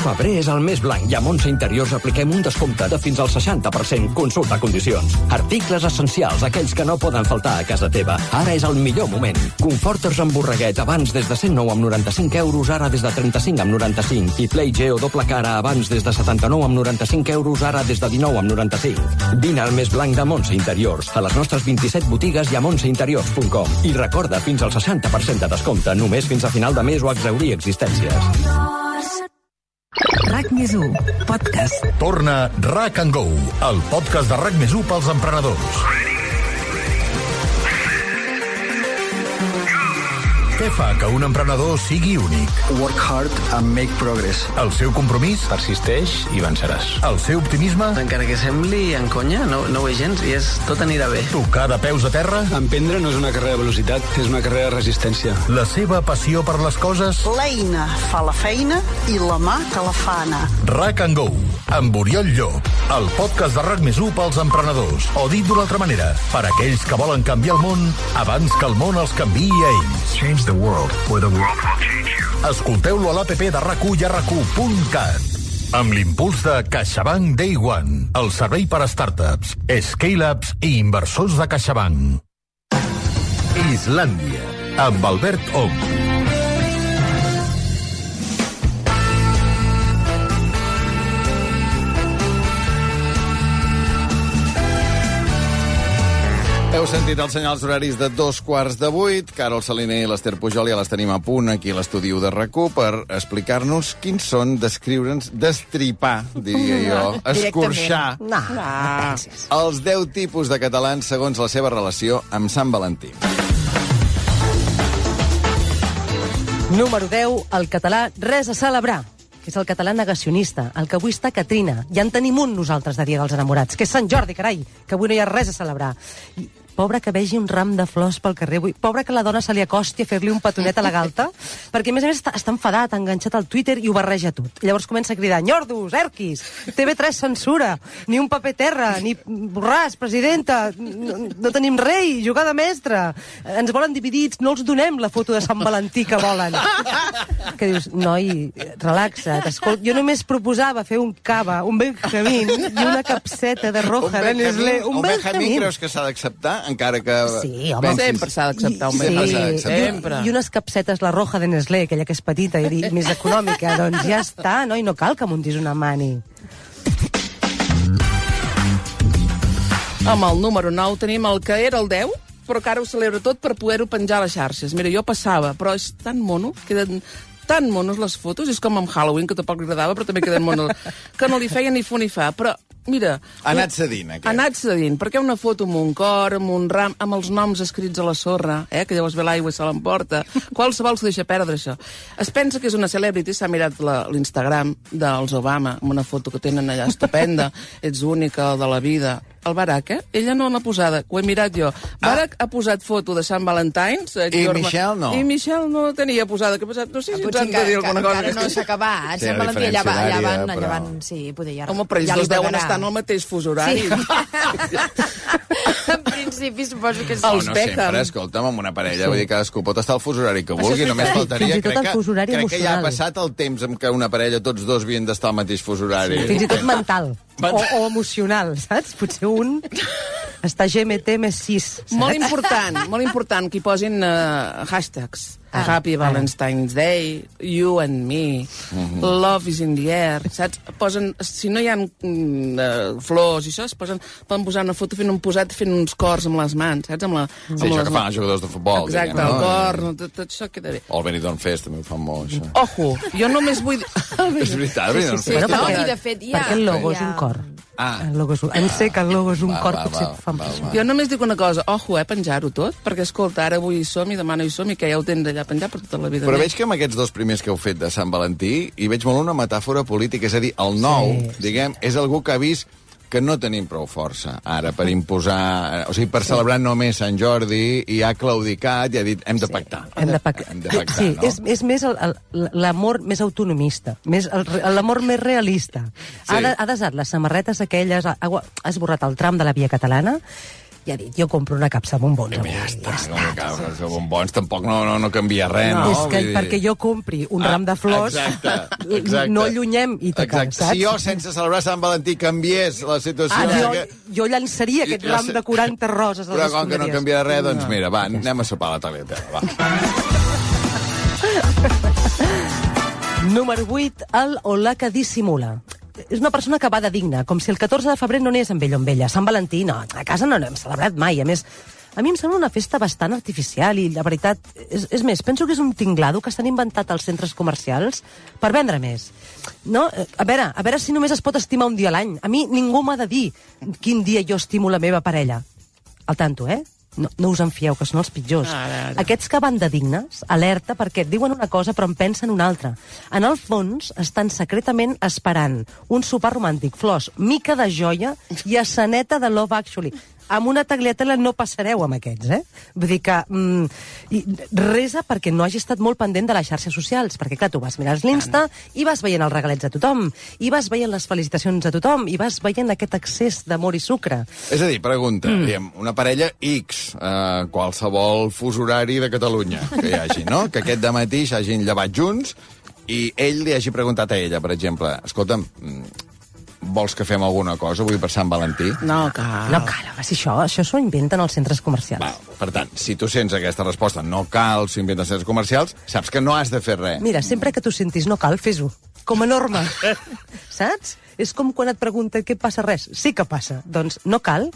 Febrer és el mes blanc i a Montse Interiors apliquem un descompte de fins al 60%. Consulta condicions. Articles essencials, aquells que no poden faltar a casa teva. Ara és el millor moment. Conforters amb borreguet, abans des de 109 amb 95 euros, ara des de 35 amb 95. I Play Geo doble cara, abans des de 79 amb 95 euros, ara des de 19 amb 95. Vine al mes blanc de Montse Interiors, a les nostres 27 botigues i a montseinteriors.com. I recorda, fins al 60% de descompte, només fins a final de mes o exaurir existències. RAC més 1, podcast. Torna RAC and Go, el podcast de RAC més 1 pels emprenedors. Què fa que un emprenedor sigui únic? Work hard and make progress. El seu compromís? Persisteix i venceràs. El seu optimisme? Encara que sembli en conya, no, no ho és gens i és tot anirà bé. Tocar de peus a terra? Emprendre no és una carrera de velocitat, és una carrera de resistència. La seva passió per les coses? L'eina fa la feina i la mà te la fa anar. RAC and Go, amb Oriol Llop, el podcast de RAC més pels emprenedors. O dit d'una altra manera, per aquells que volen canviar el món abans que el món els canviï a ells. Change the world, or the world will change you. Escolteu-lo a l'APP de RAC1 i a RAC1.cat. Amb l'impuls de CaixaBank Day One, el servei per a startups, scale-ups i inversors de CaixaBank. Islàndia, amb Albert Ong. Heu sentit els senyals horaris de dos quarts de vuit. Carol Saliner i l'Ester Pujol ja les tenim a punt aquí a l'estudi de rac per explicar-nos quins són, descriure'ns, destripar, diria jo, escorxar No, no els 10 tipus de catalans segons la seva relació amb Sant Valentí. Número 10, el català res a celebrar que és el català negacionista, el que avui està Catrina. Ja en tenim un nosaltres de Dia dels Enamorats, que és Sant Jordi, carai, que avui no hi ha res a celebrar. I pobre que vegi un ram de flors pel carrer avui, pobre que la dona se li acosti a fer-li un petonet a la galta, perquè a més a més està, està enfadat, enganxat al Twitter i ho barreja tot. I llavors comença a cridar, nyordos, erquis, TV3 censura, ni un paper terra, ni borràs, presidenta, no, no tenim rei, jugar de mestre, ens volen dividits, no els donem la foto de Sant Valentí que volen. que dius, noi, relaxa't, escolta, jo només proposava fer un cava, un Benjamín i una capseta de roja de Nestlé. un Benjamín creus que s'ha d'acceptar, encara que... Sí, home. pensis- Sempre s'ha d'acceptar un s'ha d'acceptar. Sempre. I unes capsetes, la roja de Nestlé, aquella que és petita i més econòmica, doncs ja està, no? I no cal que muntis una mani. Amb el número 9 tenim el que era el 10, però que ara ho celebra tot per poder-ho penjar a les xarxes. Mira, jo passava, però és tan mono, queden tan monos les fotos, és com amb Halloween, que tampoc li agradava, però també queden monos, que no li feia ni fu ni fa. Però, mira... Ha anat cedint, aquest. Ha anat cedint, perquè una foto amb un cor, amb un ram, amb els noms escrits a la sorra, eh, que llavors ve l'aigua i se l'emporta. Qualsevol s'ho deixa perdre, això. Es pensa que és una celebrity, s'ha mirat l'Instagram dels Obama, amb una foto que tenen allà estupenda, ets única de la vida. El Barack, eh? Ella no l'ha posada, ho he mirat jo. Barack ha posat foto de Sant Valentines. eh, I Michelle no. I Michelle no la tenia posada. Que ha posat, no sé si ens han de dir alguna que, cosa. encara no s'ha acabat. Sí, Sí, la Valentí, allà, va, allà, van, horària, allà però- van... Sí, poder ja... Home, però ells ja li dos deuen estar en el mateix fus horari. Sí. en principi suposo que sí. Oh, no sempre, escolta'm, amb una parella, vull dir, cadascú pot estar al fus horari que vulgui, sí, només sí. faltaria. Fins i tot crec fus horari crec que ja ha passat el temps en què una parella, tots dos, havien d'estar al mateix fus horari. Fins i tot mental. O, o emocional, saps? Potser un està GMT més 6. Saps? Molt important, molt important que hi posin uh, hashtags. Ah, Happy ah. Valentine's Day, You and Me, Mhm. Love is in the air, saps? Posen, si no hi ha mm, uh, flors i això, es posen, poden posar una foto fent un posat fent uns cors amb les mans, saps? Amb la, Sí, amb això les que fan els jugadors de futbol. Exacte, diguem, el no? cor, no, tot, tot això queda bé. O el Benidorm Fest també ho fan molt, això. Ojo, jo només vull... És veritat, el Benidorm Sí, sí, Fest. no, també. perquè- I de fet ha... Perquè el logo és hi ha- un cor. Ah. El logo és un... En sé que el logo és un Va, cor, va, potser va, va, va. Jo només dic una cosa, ojo, eh, penjar-ho tot, perquè, escolta, ara avui hi som i demà no hi som i que ja ho tens allà penjat per tota la vida. Però veig que amb aquests dos primers que heu fet de Sant Valentí hi veig molt una metàfora política, és a dir, el nou, Sí, diguem, és algú que ha vist que no tenim prou força ara per imposar... O sigui, per celebrar només Sant Jordi i ha claudicat i ha dit hem de pactar. Hem de pactar. Hem de pactar, sí, no? és, és més l'amor més autonomista, més el- l'amor més realista. Sí. Ha, de, ha desat les samarretes aquelles, ha ha esborrat el tram de la via catalana i ha dit, jo compro una capsa de bombons. avui. Ja està, no, que, que bombons tampoc no, no, no canvia res, no? és que dir- perquè jo compri un Ah, ram de flors, exacte, exacte. no allunyem i te Exacte. saps? Si jo, sense celebrar Sant Valentí, canviés la situació... Ah, jo, que- jo llançaria aquest Jo ram de 40 roses a les Però com que no canviarà res, doncs mira, va, anem a sopar a la tagliatella, va. Número 8, el o la que dissimula. És una persona que va de digna, com si el 14 de febrer no anés amb ell o amb ella. Sant Valentí, no, a casa no n'hem celebrat mai. A més, a mi em sembla una festa bastant artificial i, la veritat, és, és més, penso que és un tinglado que estan inventat als centres comercials per vendre més. No? A veure, a veure si només es pot estimar un dia a l'any. A mi ningú m'ha de dir quin dia jo estimo la meva parella. Al tanto, eh? No, no us en fieu, que són els pitjors. Ara, ara. Aquests que van de dignes, alerta, perquè diuen una cosa però en pensen una altra. En el fons, estan secretament esperant un sopar romàntic, flors, mica de joia i esceneta de Love Actually. Amb una tagliatella no passareu amb aquests, eh? Vull dir que... Mm, i resa perquè no hagi estat molt pendent de les xarxes socials, perquè, clar, tu vas mirar l'Insta i vas veient els regalets a tothom, i vas veient les felicitacions a tothom, i vas veient aquest excés d'amor i sucre. És a dir, pregunta, mm. diguem, una parella X, eh, qualsevol fus horari de Catalunya que hi hagi, no? Que aquest de matí s'hagin llevat junts i ell li hagi preguntat a ella, per exemple, escolta'm, mm, vols que fem alguna cosa avui per Sant Valentí? No cal. No cal, home, si això, això s'ho inventen els centres comercials. Va, per tant, si tu sents aquesta resposta, no cal, s'ho inventen els centres comercials, saps que no has de fer res. Mira, sempre que tu sentis no cal, fes-ho. Com a norma. Saps? És com quan et pregunten què passa res. Sí que passa. Doncs no cal,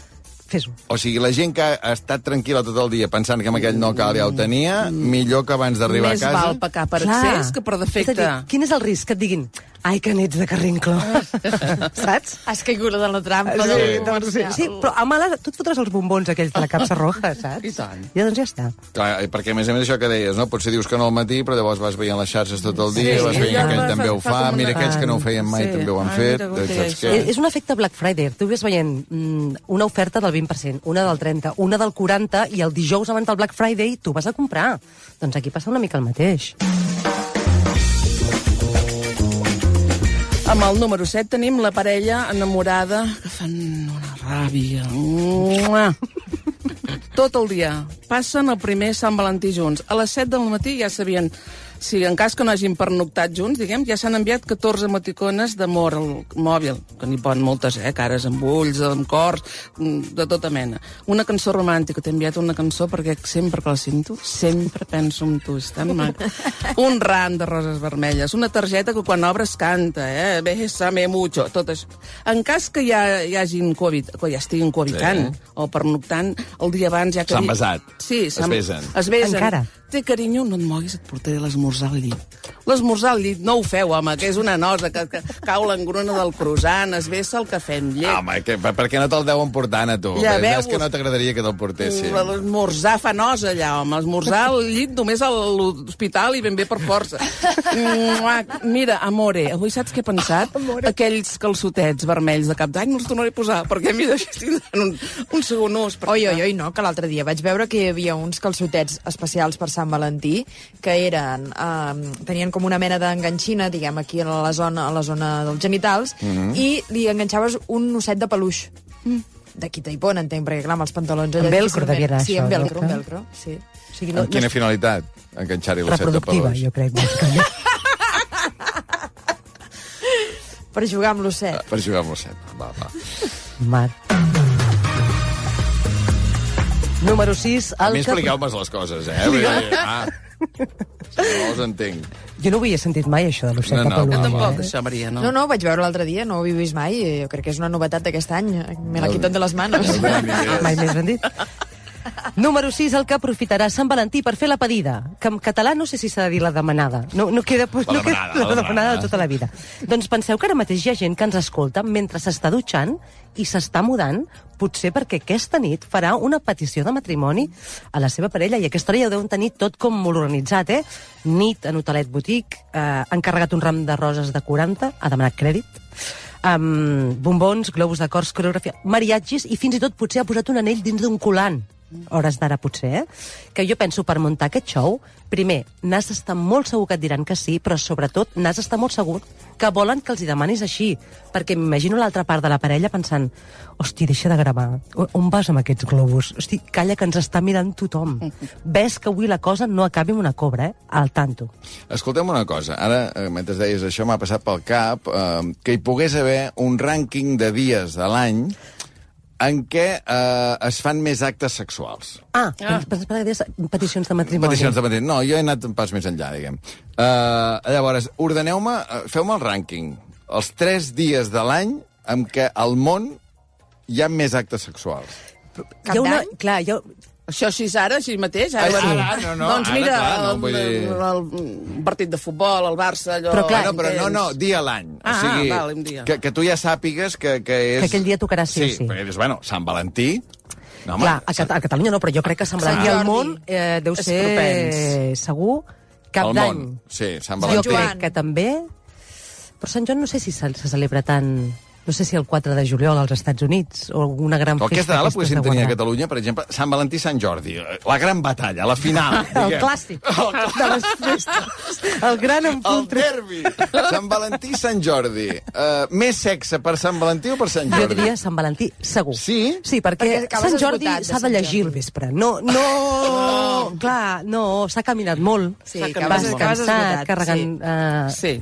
fes-ho. O sigui, la gent que ha estat tranquil·la tot el dia pensant que amb aquell no cal ja ho tenia, millor que abans d'arribar a Més casa... val pecar per excés que per defecte. És a dir, quin és el risc? Que et diguin, ai, que n'ets de carrinclo. Saps? Has caigut de la trampa. Sí, del doncs, sí, sí, però a mala, tu et fotràs els bombons aquells de la capsa roja, saps? I tant. I doncs ja està. Clar, perquè a més a més això que deies, no? Potser dius que no al matí, però llavors vas veient les xarxes tot el dia, Sí, vas veient ja que aquell fa- també ho fa fa, mira aquells que no ho feien mai Sí. també ho han Ai, fet, mira, saps És, què? és un efecte Black Friday. Tu ves veient mm, una oferta del 20%, una del 30%, una del 40%, i el dijous abans del Black Friday tu vas a comprar. Doncs aquí passa una mica el mateix. Amb el número 7 tenim la parella enamorada que fan una ràbia. Mua. Tot el dia. Passen el primer Sant Valentí junts. A les 7 del matí ja sabien si en cas que no hagin pernoctat junts, diguem, ja s'han enviat 14 emoticones d'amor al mòbil, que n'hi poden moltes, eh? Cares amb ulls, amb cors, mm, de tota mena. Una cançó romàntica, t'he enviat una cançó perquè sempre que la sento, sempre penso en tu, és tan maco. Un ram de roses vermelles, una targeta que quan obres canta, eh? Bésame mucho, tot això. En cas que ja hi hagin Covid, que ja estiguin cohabitant Sí. o pernoctant, el dia abans ja que... S'han besat. Sí, Es besen. Es besen. Encara. Té carinyo, no et moguis, et portaré l'esmorzar al llit. L'esmorzar al llit, no ho feu, home, que és una nosa, que, que cau l'engruna del croissant, es vessa el cafè amb llet. Home, que, per, per què no te'l deuen portant a tu? Ja és veus. que no t'agradaria que te'l portessin. L'esmorzar fa nosa allà, home. Esmorzar al llit només a l'hospital i ben bé per força. Mua, Mira, amore, avui saps què he pensat? Aquells calçotets vermells de cap d'any no els tornaré a posar, perquè mira, això tindran un, un segon ús. perquè- Oi, oi, oi, no, que l'altre dia vaig veure que hi havia uns calçotets especials per Sant Valentí que eren, eh, tenien com una mena d'enganxina, diguem, aquí a la zona, a la zona dels genitals, Mhm. i li enganxaves un osset de peluix. Mm. De quita-i-pon, entenc, perquè clar, amb els pantalons... Amb velcro devia anar, Sí, això, amb velcro, no? amb velcro, sí. O sigui, Amb quina finalitat? Enganxar-hi l'osset de reproductiva, peluix. jo crec. bàsicament. Per jugar amb l'osset. Per jugar amb l'osset. Va, va. Mar. Número 6, A mi que... expliqueu-me les coses, eh? Vull dir, ah, si no els entenc. Jo no ho havia sentit mai, això de l'osset No, no. Jo Tampoc, eh? això, Maria, no. No, no, vaig veure l'altre dia, no ho he vist mai, i jo crec que és una novetat d'aquest any. Me la quiten de les manos. Mai més ben dit. Número 6, el que aprofitarà Sant Valentí per fer la pedida, que en català no sé si s'ha de dir la demanada. No, no queda, pues, La no queda demanada, la la demanada demanada. de tota la vida. Doncs penseu que ara mateix hi ha gent que ens escolta mentre s'està dutxant i s'està mudant, potser perquè aquesta nit farà una petició de matrimoni a la seva parella, i aquesta hora ja ho deuen tenir tot com molt organitzat, eh? Nit en hotelet botic, eh, han carregat un ram de roses de 40, ha demanat crèdit, amb bombons, globus de cors, coreografia, mariatgis i fins i tot potser ha posat un anell dins d'un colant hores d'ara potser, eh? Que jo penso per muntar aquest show, primer, n'has d'estar molt segur que et diran que sí, però sobretot n'has d'estar molt segur que volen que els hi demanis així, perquè m'imagino l'altra part de la parella pensant hosti, deixa de gravar, on vas amb aquests globus? Hosti, calla, que ens està mirant tothom. Ves que avui la cosa no acabi amb una cobra, eh? Al tanto. Escolta'm una cosa, ara, eh, mentre deies això, m'ha passat pel cap eh, que hi pogués haver un rànquing de dies de l'any en què eh, es fan més actes sexuals. Ah, ah. pensava que deies peticions de matrimoni. Peticions de matrimoni. No, jo he anat un pas més enllà, diguem. Uh, llavors, ordeneu-me, uh, feu-me el rànquing. Els tres dies de l'any en què al món hi ha més actes sexuals. Hi ha una, clar, hi ha, Això així és ara, així mateix? Ara, Ara, ara, ara, no, no, doncs ara, mira, clar, no, el, vull dir- el, el, partit de futbol, el Barça, allò... Però clar, bueno, però no, no, dia a l'any. Ah, o sigui, vale, un dia. Que, que tu ja sàpigues que, que és... Que aquell dia tocarà sí o sí. Sí, perquè dius, bueno, Sant Valentí... No, home, Clar, a, Cat a Catalunya no, però jo crec que Sant Valentí Sant al món eh, deu ser propens. segur cap d'any. món. Sí, Sant Jo Valentí. crec que també... Però Sant Joan no sé si se, se celebra tant... No sé si el 4 de juliol als Estats Units o alguna gran El que és festa. de la d'aquestes poguéssim tenir a. Catalunya, per exemple, Sant Valentí Sant Jordi, la gran batalla, la final. El diguem. clàssic de les festes. El gran El empuntre. derbi. Sant Valentí Sant Jordi. Uh, més sexe per Sant Valentí o per Sant Jo Jordi? diria Sant Valentí, segur. Sí? Sí, perquè, Perquè Sant Jordi de s'ha de llegir al vespre. No, no, clar, no, s'ha caminat molt. Sí, Vas acabes- acabes cansat, esgotat, carregant... Uh, Sí,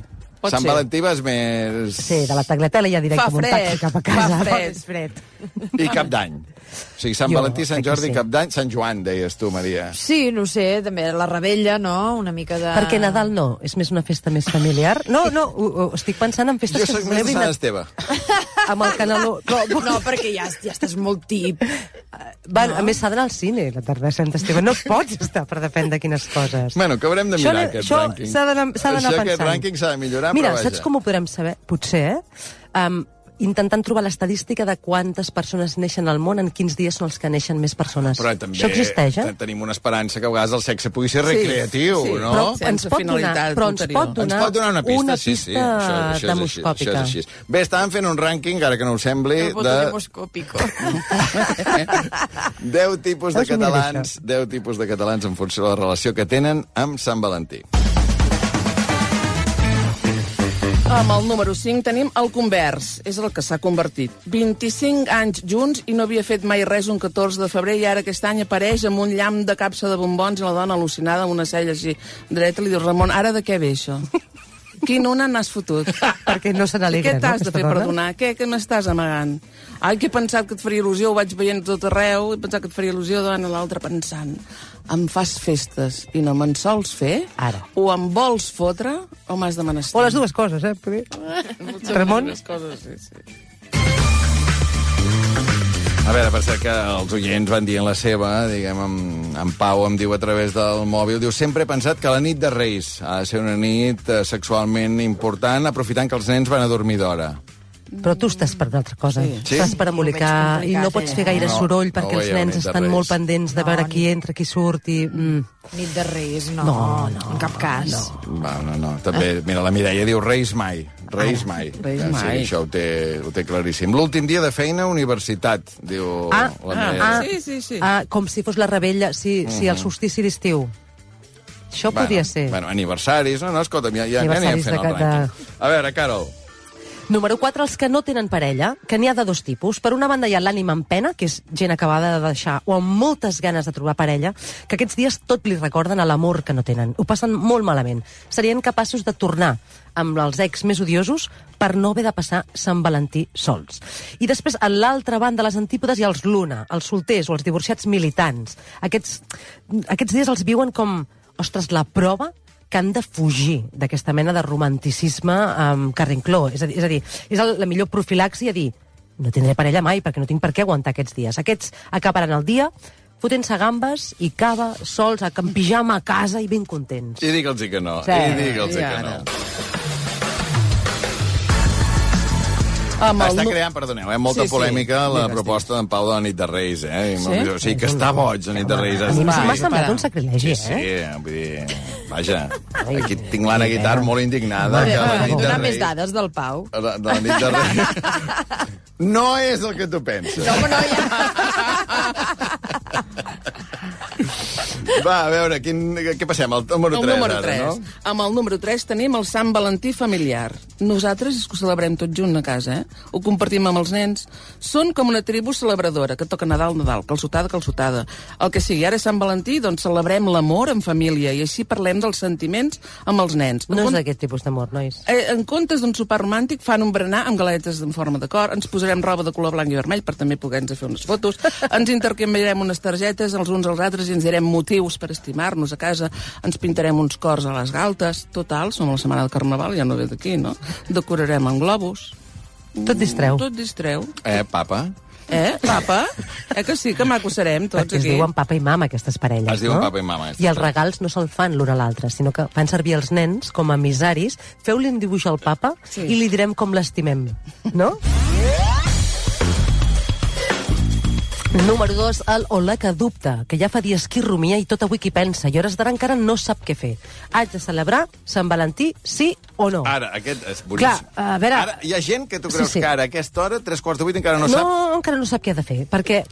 Sant ser. Valentí vas més... sí, de la tagliatela ja directe Fa taxi cap a casa. fa fred. És fred. I cap d'any. O sigui, Sant Jo Valentí, Sant Jordi, sí. cap d'any, Sant Joan, deies tu, Maria. Sí, no sé, també la rebella, no? Una mica de... Perquè Nadal no, és més una festa més familiar. No, no, ho, ho, estic pensant en festes Jo que soc més de Sant Esteve. amb el canaló. No, No, perquè ja, ja estàs molt tip. Va, A més, s'ha d'anar al cine la tarda de Sant Esteve. No pots estar per depèn de quines coses. Bueno, que haurem de Això mirar, no- aquest això rànquing. s'ha d'anar- d'anar Això, pensant. Aquest rànquing s'ha de millorar, Mira, però vaja. saps com ho podrem saber? Potser, eh? Um, intentant trobar l'estadística de quantes persones neixen al món, en quins dies són els que neixen més persones. Però també Això existeix, eh? te- tenim una esperança que a vegades el sexe pugui ser recreatiu, sí, no? Però Sense ens pot donar, però ens pot donar, Ens pot donar una pista, una sí, sí. pista Això, això, és així, demoscòpica. això és així. Bé, estàvem fent un rànquing, ara que no ho sembli, de 10 tipus de catalans, 10 tipus de catalans en funció de la relació que tenen amb Sant Valentí. Amb el número 5 tenim el convers, és el que s'ha convertit. 25 anys junts i no havia fet mai res un 14 de febrer i ara aquest any apareix amb un llamp de capsa de bombons i la dona al·lucinada amb una cella així dreta li diu, Ramon, ara de què ve això? Quin una n'has fotut? Perquè no se n'alegra, Què t'has no, de fer dona? perdonar? Què, què m'estàs amagant? Ai, que he pensat que et faria il·lusió, ho vaig veient tot arreu, he pensat que et faria il·lusió, dona l'altra pensant. Em fas festes i no me'n sols fer? Ara. O em vols fotre o m'has de menester? O les dues coses, eh? Perquè... Potser Ramon? les coses, sí, sí. A veure, per cert que els oients van dient la seva, diguem, en, en Pau em diu a través del mòbil, diu, sempre he pensat que la nit de Reis ha de ser una nit eh, sexualment important, aprofitant que els nens van a dormir d'hora. Però tu estàs per una altra cosa. Sí. Sí? Estàs per embolicar i no pots fer gaire No, soroll no perquè ho els nens de estan molt pendents de No, veure ni- qui entra, qui surt i... Mm. Nit de Reis, no. No, no, En cap cas. no. Va, no, no. També, mira, la Mireia diu Reis mai. Reis mai. Reis Ja, mai. Sí, això ho té, ho té claríssim. L'últim dia de feina, universitat, diu Ah, la ah, Mireia. ah. Sí, sí, sí. Ah, com si fos la rebella, sí, sí el solstici d'estiu. Això Bueno, podria ser. Bueno, aniversaris, no, no, escolta'm, ja, ja, Aniversaris fent el de rànquing. A veure, Carol, Número 4, els que no tenen parella, que n'hi ha de dos tipus. Per una banda hi ha l'ànima en pena, que és gent acabada de deixar o amb moltes ganes de trobar parella, que aquests dies tot li recorden a l'amor que no tenen. Ho passen molt malament. Serien capaços de tornar amb els ex més odiosos per no haver de passar Sant Valentí sols. I després, a l'altra banda, les antípodes, ha els Luna, els solters o els divorciats militants. Aquests, aquests dies els viuen com, ostres, la prova que han de fugir d'aquesta mena de romanticisme amb carrincló. És a dir, és, a dir, és el, la millor profilaxi a dir no tindré parella mai perquè no tinc per què aguantar aquests dies. Aquests acabaran el dia fotent-se gambes i cava, sols, a en pijama a casa i ben contents. i digue'ls que no, Sí, i digue'ls i que ara. no. Amb el Està creant, perdoneu, eh, molta Sí, sí. polèmica la Digues, proposta d'en Pau de la nit de Reis, eh? Sí? O sigui, que està boig la nit de Reis. A mi m'ha semblat para. un sacrilegi, Sí, eh? sí, vull dir, vaja, aquí tinc l'Anna Guitar molt indignada que la nit de Donar més Reis... dades del Pau. De, de la nit de Reis... No és el que tu penses. No, no, ja... Va, a veure, quin, què passem? El número El 3, número ara, 3. no? Amb el número 3 tenim el Sant Valentí familiar. Nosaltres és que ho celebrem tots junts a casa, eh? Ho compartim amb els nens. Són com una tribu celebradora, que toca Nadal, Nadal, calçotada, calçotada. El que sigui, ara és Sant Valentí, doncs celebrem l'amor en família i així parlem dels sentiments amb els nens. No En és com- d'aquest tipus d'amor, nois. Eh, en comptes d'un sopar romàntic, fan un berenar amb galetes en forma de cor, ens posarem roba de color blanc i vermell per també poder-nos fer unes fotos, ens intercanviarem unes targetes els uns als altres i ens direm motius per estimar-nos a casa, ens pintarem uns cors a les galtes, total, som a la setmana del Carnaval, ja no ve d'aquí, no? Decorarem amb globus. Tot distreu. Tot distreu. Eh, papa? Eh, papa? Eh que sí, que maco serem tots Perquè es aquí. diuen papa i mama, aquestes parelles, Es diuen no? papa i mama, I els regals no se'l fan l'un a l'altre, sinó que fan servir els nens com a emissaris. Feu-li un dibuix al papa Sí. i li direm com l'estimem, no? Número 2, el Olà que dubta, que ja fa dies que hi rumia i tot avui qui pensa, i hores d'ara encara no sap què fer. Haig de celebrar Sant Valentí, sí o no? Ara, aquest és Clar, boníssim. a veure... Ara, hi ha gent que tu Sí, creus sí. que ara, a aquesta hora, tres quarts de vuit, encara no, no, sap... encara no sap què ha de fer, perquè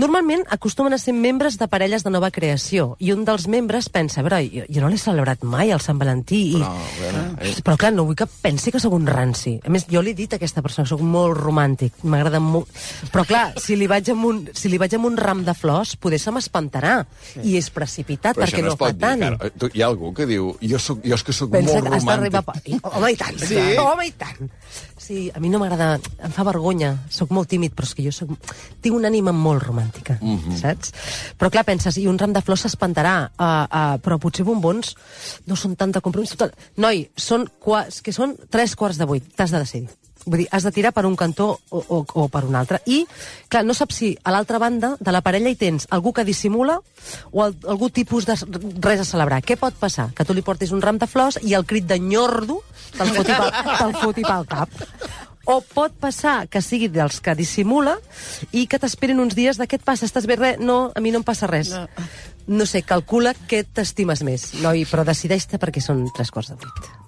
normalment acostumen a ser membres de parelles de nova creació, i un dels membres pensa, a veure, jo, jo no l'he celebrat mai, el Sant Valentí, i... Però, bueno, és... Però clar, no vull que pensi que sóc un ranci. A més, jo li he dit a aquesta persona que sóc molt romàntic, m'agrada molt... Però clar, si li vaig amb un, si li vaig amb un ram de flors, poder se m'espantarà. I és precipitat, Però perquè no, no, fa tant. dir, cara. Tu, hi ha algú que diu, jo, soc, jo és que sóc molt has Pa... Home, i tant, Sí? home, i tant. Sí, a mi no m'agrada... Em fa vergonya. Sóc molt tímid, però és que jo soc... tinc una ànima molt romàntica, Mhm. saps? Però clar, penses, i un ram de flors s'espantarà, uh, uh, però potser bombons no són tant de compromís. Total. Noi, són, qua... que són tres quarts de vuit. T'has de decidir. Vull dir, has de tirar per un cantó o, o, o per un altre. I, clar, no saps si a l'altra banda de la parella hi tens algú que dissimula o al, algú tipus de res a celebrar. Què pot passar? Que tu li portis un ram de flors i el crit de nyordo te'l foti, pel, te'l foti pel cap. O pot passar que sigui dels que dissimula i que t'esperin uns dies de què et passa, estàs bé, res? No, a mi no em passa res. No, no sé, calcula què t'estimes més, noi, però decideix-te perquè són tres quarts de vuit.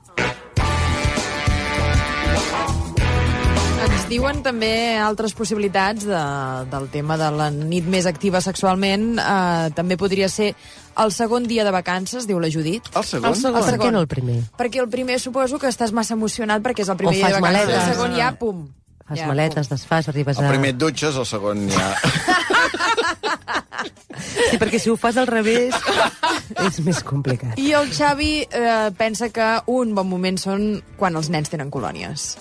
Diuen també altres possibilitats de, del tema de la nit més activa sexualment. Eh, també podria ser el segon dia de vacances, diu la Judit. El segon? El segon. Per què no el primer? Perquè el primer suposo que estàs massa emocionat perquè és el primer O dia de vacances. maletes. El segon ja, pum. Fas ja, maletes, desfas, arribes El a... primer et dutxes, el segon ja... Sí, perquè si ho fas al revés és més complicat. I el Xavi eh, pensa que un bon moment són quan els nens tenen colònies.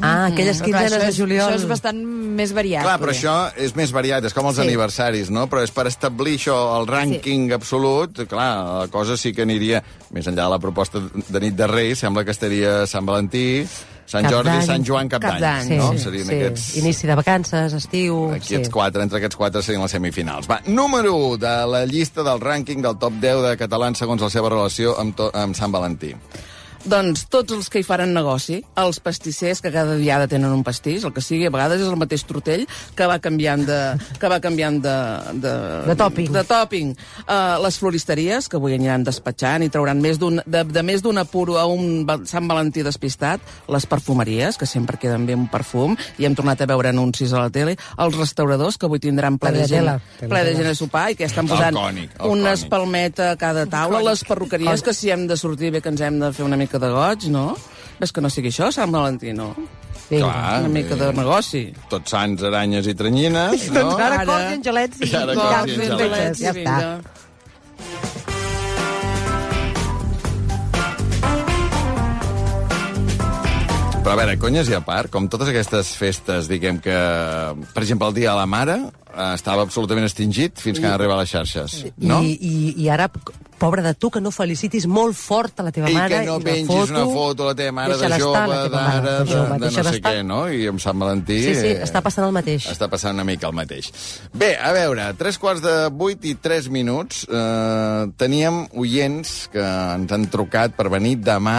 Ah, aquelles Però clar, quinzenes de juliol. Això és bastant més variat. Clar, però això és més variat, és com els Sí. aniversaris, no? Però és per establir això, el rànquing sí. absolut, clar, la cosa sí que aniria, més enllà de la proposta de nit de Reis, sembla que estaria Sant Valentí, Sant Cap Jordi. Sant Joan, Cap, Cap d'any, d'any, no? sí, Serien sí. aquests... Inici de vacances, estiu... Aquests sí. quatre, entre aquests quatre serien les semifinals. Va, número 1 de la llista del rànquing del top 10 de catalans segons la seva relació amb, amb Sant Valentí. Doncs tots els que hi faran negoci, els pastissers que cada diada tenen un pastís, el que sigui, a vegades és el mateix trotell que va canviant de, que va canviant de, de, De topping. De topping. Uh, les floristeries, que avui aniran despatxant i trauran més d'un, de, de més d'un apuro a un Sant Valentí despistat, les perfumeries, que sempre queden bé un perfum, i hem tornat a veure anuncis a la tele, els restauradors, que avui tindran ple de gent, ple de gent a sopar i que estan posant Alcònic, alcònic. una espalmeta a cada taula, les perruqueries, que si hem de sortir bé que ens hem de fer una mica de goig, no? Ves que no sigui això, Sant Valentí, no? Clar, una mica de eh, negoci. Tots sants, aranyes i tranyines, no? Doncs ara cols i angelets i... I ara i cols i i angelets. fetges, Ja està. Però a veure, conyes i a part, com totes aquestes festes, diguem que, per exemple, el Dia de la Mare eh, estava absolutament extingit fins que han arribat les xarxes, no? I, i, I ara, pobra de tu, que no felicitis molt fort a la teva I mare. que no i pengis foto, una foto a la teva mare de jove, la teva mare d'ara, de, jove, de no sé estar. què, no? I amb Sant Valentí... Sí, sí, eh, està passant el mateix. Està passant una mica el mateix. Bé, a veure, tres quarts de vuit i tres minuts. Eh, teníem oients que ens han trucat per venir demà.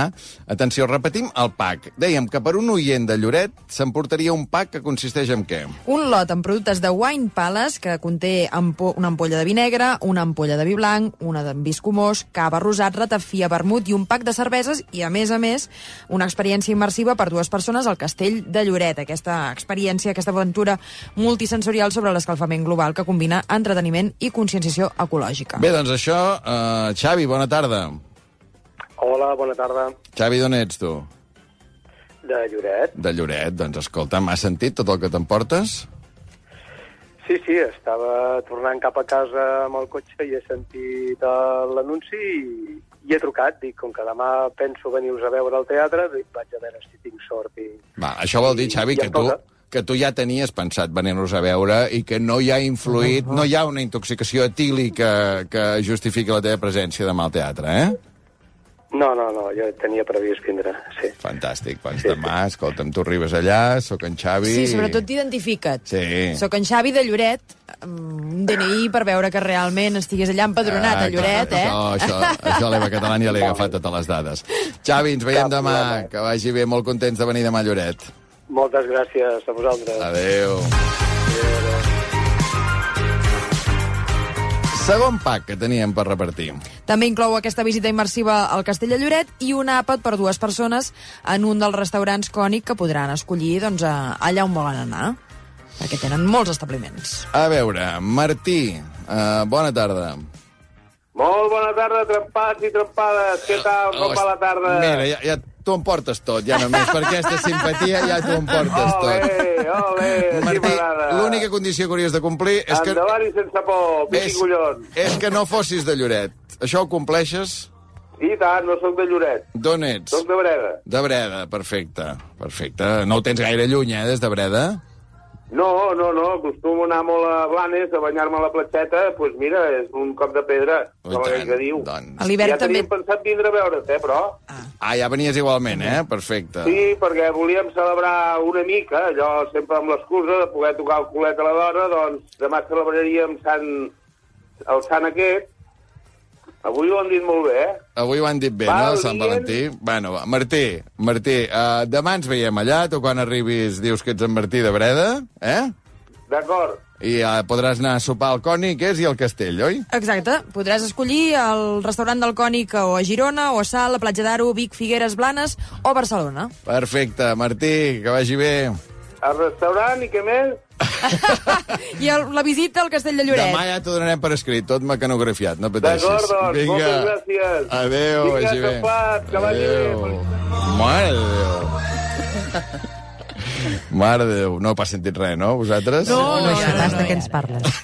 Atenció, repetim el pack. Dèiem que per un oient de Lloret s'emportaria un pack que consisteix en què? Un lot amb productes de Wine Palace que conté ampo una ampolla de vi negre, una ampolla de vi blanc, una de vi escumós, cava rosat, ratafia, vermut i un pack de cerveses i, a més a més, una experiència immersiva per dues persones al Castell de Lloret. Aquesta experiència, aquesta aventura multisensorial sobre l'escalfament global que combina entreteniment i conscienciació ecològica. Bé, doncs això... Eh, Xavi, bona tarda. Hola, bona tarda. Xavi, d'on ets tu? De Lloret. De Lloret. Doncs escolta, m'has sentit tot el que t'emportes? Sí, sí, estava tornant cap a casa amb el cotxe i he sentit l'anunci i, i he trucat. Dic, com que demà penso venir-vos a veure al teatre, dic, vaig a veure si tinc sort. I... Va, això vol dir, Xavi, I que tu, que tu ja tenies pensat venir-nos a veure i que no hi ha influït, no hi ha una intoxicació etílica que justifiqui la teva presència demà al teatre, eh? No, no, no, jo tenia previst vindre, sí. Fantàstic, doncs demà, escolta'm, tu arribes allà, sóc en Xavi... Sí, sobretot t'identifica't. Sí. Soc en Xavi de Lloret, amb un DNI per veure que realment estigués allà empadronat a Lloret, eh? Això, això, això l'Eva Catalana ja li ha agafat totes les dades. Xavi, ens veiem Cap demà, problema. que vagi bé, molt contents de venir demà a Lloret. Moltes gràcies a vosaltres. Adéu. Adéu. Segon pack que teníem per repartir. També inclou aquesta visita immersiva al Castell de Lloret i un àpat per dues persones en un dels restaurants cònic que podran escollir doncs, a- allà on volen anar, perquè tenen molts establiments. A veure, Martí, uh, bona tarda. Molt bona tarda, trempats i trempades. Què tal? Com va la tarda? Mira, ja, ja t'ho emportes tot, ja només. Per aquesta simpatia ja t'ho emportes tot. Ole, ole, així Martí, l'única condició que hauries de complir és que, Endavant i sense por, piqui És- collons. és que no fossis de Lloret. Això ho compleixes? I tant, no sóc de Lloret. D'on ets? Soc de Breda. De Breda, perfecte. Perfecte. No ho tens gaire lluny, eh, des de Breda? No, no, no, acostumo a anar molt a Blanes, a banyar-me a la platxeta, doncs pues mira, és un cop de pedra, Oh, com tant, que diu. doncs. A l'hivern ja també- teníem pensat vindre a veure't, eh, però... Ah, ja venies igualment, eh? Perfecte. Sí, perquè volíem celebrar una mica, allò sempre amb l'excusa de poder tocar el culet a la dona, doncs demà celebraríem Sant, el Sant aquest. Avui ho han dit molt bé, eh? Avui ho han dit bé, Val no, Sant dient. Valentí? Bueno, va. Martí, Martí, uh, demà ens veiem allà, tu quan arribis dius que ets en Martí de Breda, eh? D'acord. I uh, podràs anar a sopar al Cònic, és, i al Castell, oi? Exacte. Podràs escollir el restaurant del Cònic o a Girona, o a Sal, a Platja d'Aro, Vic, Figueres, Blanes o Barcelona. Perfecte, Martí, que vagi bé. Al restaurant i què més? I el, la visita al Castell de Lloret. Demà ja t'ho donarem per escrit, tot mecanografiat, no pateixis. D'acord, doncs, moltes gràcies. Adéu, Vinga, vagi bé. tapat, que vagi bé. Mare de Déu. Mare de Déu. No pas sentit res, no, vosaltres? No, no, això no, de què ens parles?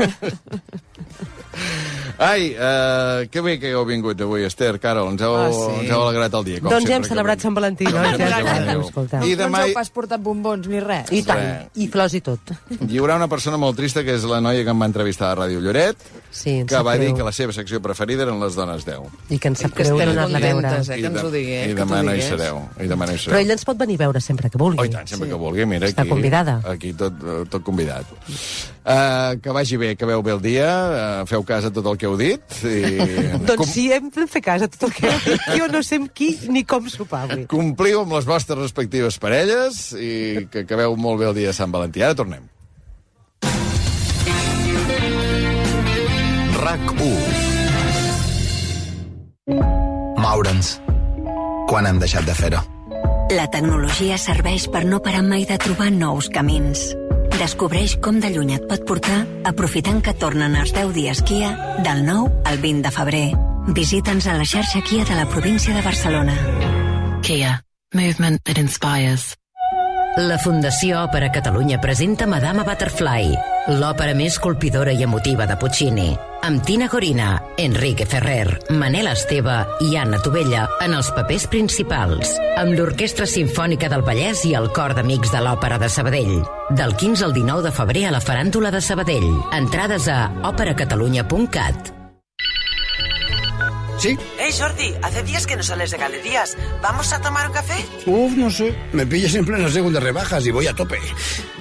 Ai, uh, que bé que heu vingut avui, Esther, Carol. Ens heu, Ah, sí. ens heu alegrat el dia, com doncs ja hem sempre. celebrat Sant Valentí, no? Ja, ja, ja. I No demà ens heu pas portat bombons ni res. I tant, Res. i flors i tot. hi haurà una persona molt trista, que és la noia que em va entrevistar a Ràdio Lloret, Sí, que va dir greu. que la seva secció preferida eren les dones 10. I que ens sap que greu no estem anar-la a veure. eh, que ens ho digués, I que demà no hi sereu. I demà no hi Però sereu. ella ens pot venir a veure sempre que vulgui. Oh, i tant, sempre que vulgui. Mira, Està aquí, convidada. Aquí tot, eh, tot convidat. Uh, que vagi bé, que veu bé el dia, uh, feu cas a tot el que heu dit. I... Doncs sí, hem de fer cas a tot el que heu dit. Jo no sé amb qui ni com sopar avui. Compliu amb les vostres respectives parelles i que acabeu molt bé el dia de Sant Valentí. Ara tornem. RAC 1 Moure'ns. Quan hem deixat de fer-ho? La tecnologia serveix per no parar mai de trobar nous camins. Descobreix com de lluny et pot portar aprofitant que tornen els 10 dies Kia del 9 al 20 de febrer. Visita'ns a la xarxa Kia de la província de Barcelona. Kia. Movement that inspires. La Fundació Òpera Catalunya presenta Madama Butterfly, l'òpera més colpidora i emotiva de Puccini, amb Tina Gorina, Enrique Ferrer, Manel Esteve i Anna Tovella en els papers principals, amb l'Orquestra Simfònica del Vallès i el Cor d'Amics de l'Òpera de Sabadell. Del 15 al 19 de febrer a la Faràndula de Sabadell. Entrades a operacatalunya.cat. ¿Sí? Hey Jordi, hace días que no sales de galerías. ¿Vamos a tomar un café? Uf, no sé. Me pillas en plena segunda rebajas y voy a tope.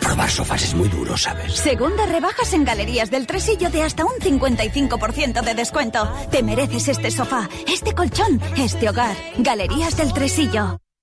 Probar sofás es muy duro, ¿sabes? Segundas rebajas en galerías del Tresillo de hasta un 55% de descuento. Te mereces este sofá, este colchón, este hogar. Galerías del Tresillo.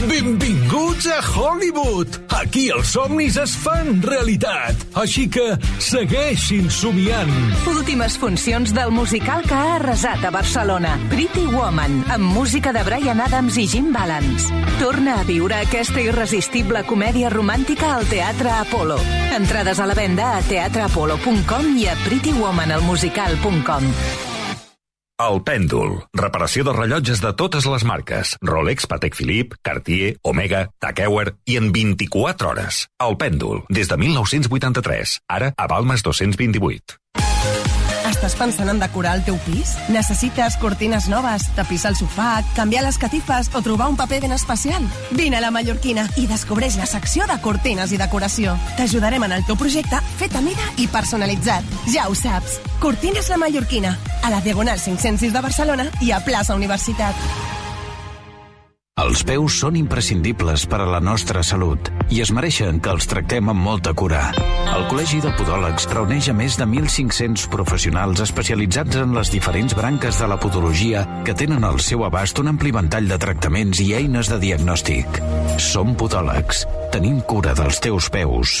Benvinguts a Hollywood! Aquí els somnis es fan realitat. Així que segueixin somiant. Últimes funcions del musical que ha arrasat a Barcelona. Pretty Woman, amb música de Brian Adams i Jim Balance. Torna a viure aquesta irresistible comèdia romàntica al Teatre Apolo. Entrades a la venda a teatreapolo.com i a prettywomanalmusical.com. El Pèndol. Reparació de rellotges de totes les marques. Rolex, Patek Philippe, Cartier, Omega, Tag Heuer i en 24 hores. El Pèndol. Des de 1983. Ara a Balmes 228. Estàs pensant en decorar el teu pis? Necessites cortines noves, tapissar el sofà, canviar les catifes o trobar un paper ben especial? Vine a la Mallorquina i descobreix la secció de cortines i decoració. T'ajudarem en el teu projecte fet a mida i personalitzat. Ja ho saps. Cortines la Mallorquina, a la Diagonal 506 de Barcelona i a plaça Universitat. Els peus són imprescindibles per a la nostra salut i es mereixen que els tractem amb molta cura. El Col·legi de Podòlegs reuneix a més de 1.500 professionals especialitzats en les diferents branques de la podologia que tenen al seu abast un ampli ventall de tractaments i eines de diagnòstic. Som podòlegs. Tenim cura dels teus peus.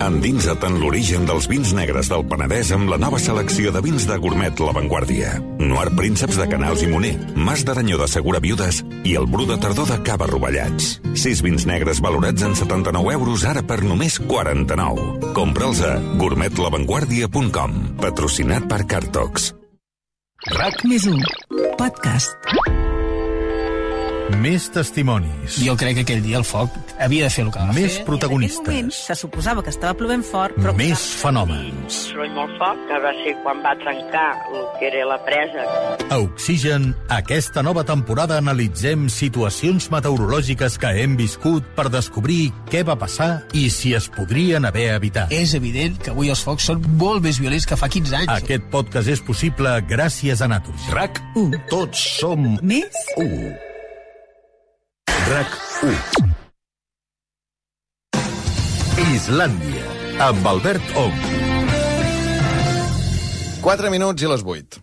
Endinsa't en l'origen dels vins negres del Penedès amb la nova selecció de vins de gourmet La Vanguardia. Noir Prínceps de Canals i Moner, Mas d'Aranyó de Segura Viudes i el Bru de Tardor de Cava Rovellats. Sis vins negres valorats en 79 euros ara per només 49. Compra'ls a gourmetlavanguardia.com. Patrocinat per Cartox. RAC més 1. Podcast. Més testimonis. Jo crec que aquell dia el foc havia de fer el que va Més fer. protagonistes. moment se suposava que estava plovent fort, però... Més fenòmens. soroll molt fort, que va ser quan va trencar el que era la presa. A Oxigen, aquesta nova temporada analitzem situacions meteorològiques que hem viscut per descobrir què va passar i si es podrien haver evitat. És evident que avui els focs són molt més violents que fa 15 anys. Aquest podcast és possible gràcies a Natus. RAC 1. Tots som Més 1. RAC 1. Islàndia, amb Albert Ong. 4 minuts i les 8.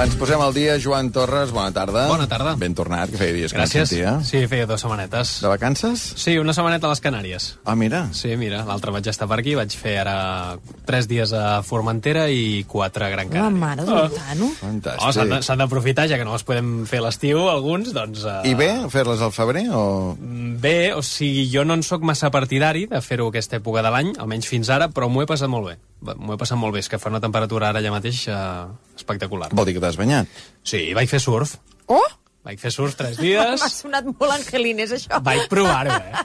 Ens posem al dia, Joan Torres, bona tarda. Bona tarda. Ben tornat, que feia dies que Gràcies. no et sentia. Sí, feia dues setmanetes. De vacances? Sí, una setmaneta a les Canàries. Ah, mira. Sí, mira, l'altre vaig estar per aquí, vaig fer ara tres dies a Formentera i quatre a Gran La Canària. mare del Tano. Fantàstic. Oh, s'han d'aprofitar, ja que no les podem fer a l'estiu, alguns, doncs... Uh, I bé, fer-les al febrer o... Bé, o sigui, jo no en sóc massa partidari de fer-ho aquesta època de l'any, almenys fins ara, però m'ho he passat molt bé. M'ho he passat molt bé, és que fa una temperatura ara ja mateix uh, espectacular. Vol dir que t'has banyat? Sí, vaig fer surf. Oh! Vaig fer surf tres dies. M'ha sonat molt angelines, això. Vaig provar-ho, eh?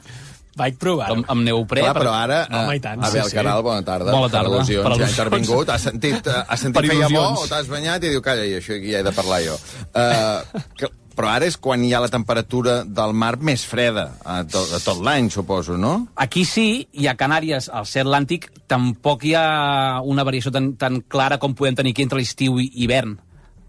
Vaig provar-ho. Amb, amb neoprè. Clar, però ara... No, home, i tant, a sí, veure, sí. Caral, bona tarda. Bona tarda. Per al·lusions, Per ja ha al·lusions. intervingut. Has sentit, eh, has sentit feia bo il·lusions. o t'has banyat i diu, calla, i això aquí ja he de parlar jo. Uh, que, però ara és quan hi ha la temperatura del mar més freda a tot, a tot l'any, suposo, no? Aquí sí, i a Canàries, al ser Atlàntic, tampoc hi ha una variació tan, tan clara com podem tenir aquí entre l'estiu i hivern.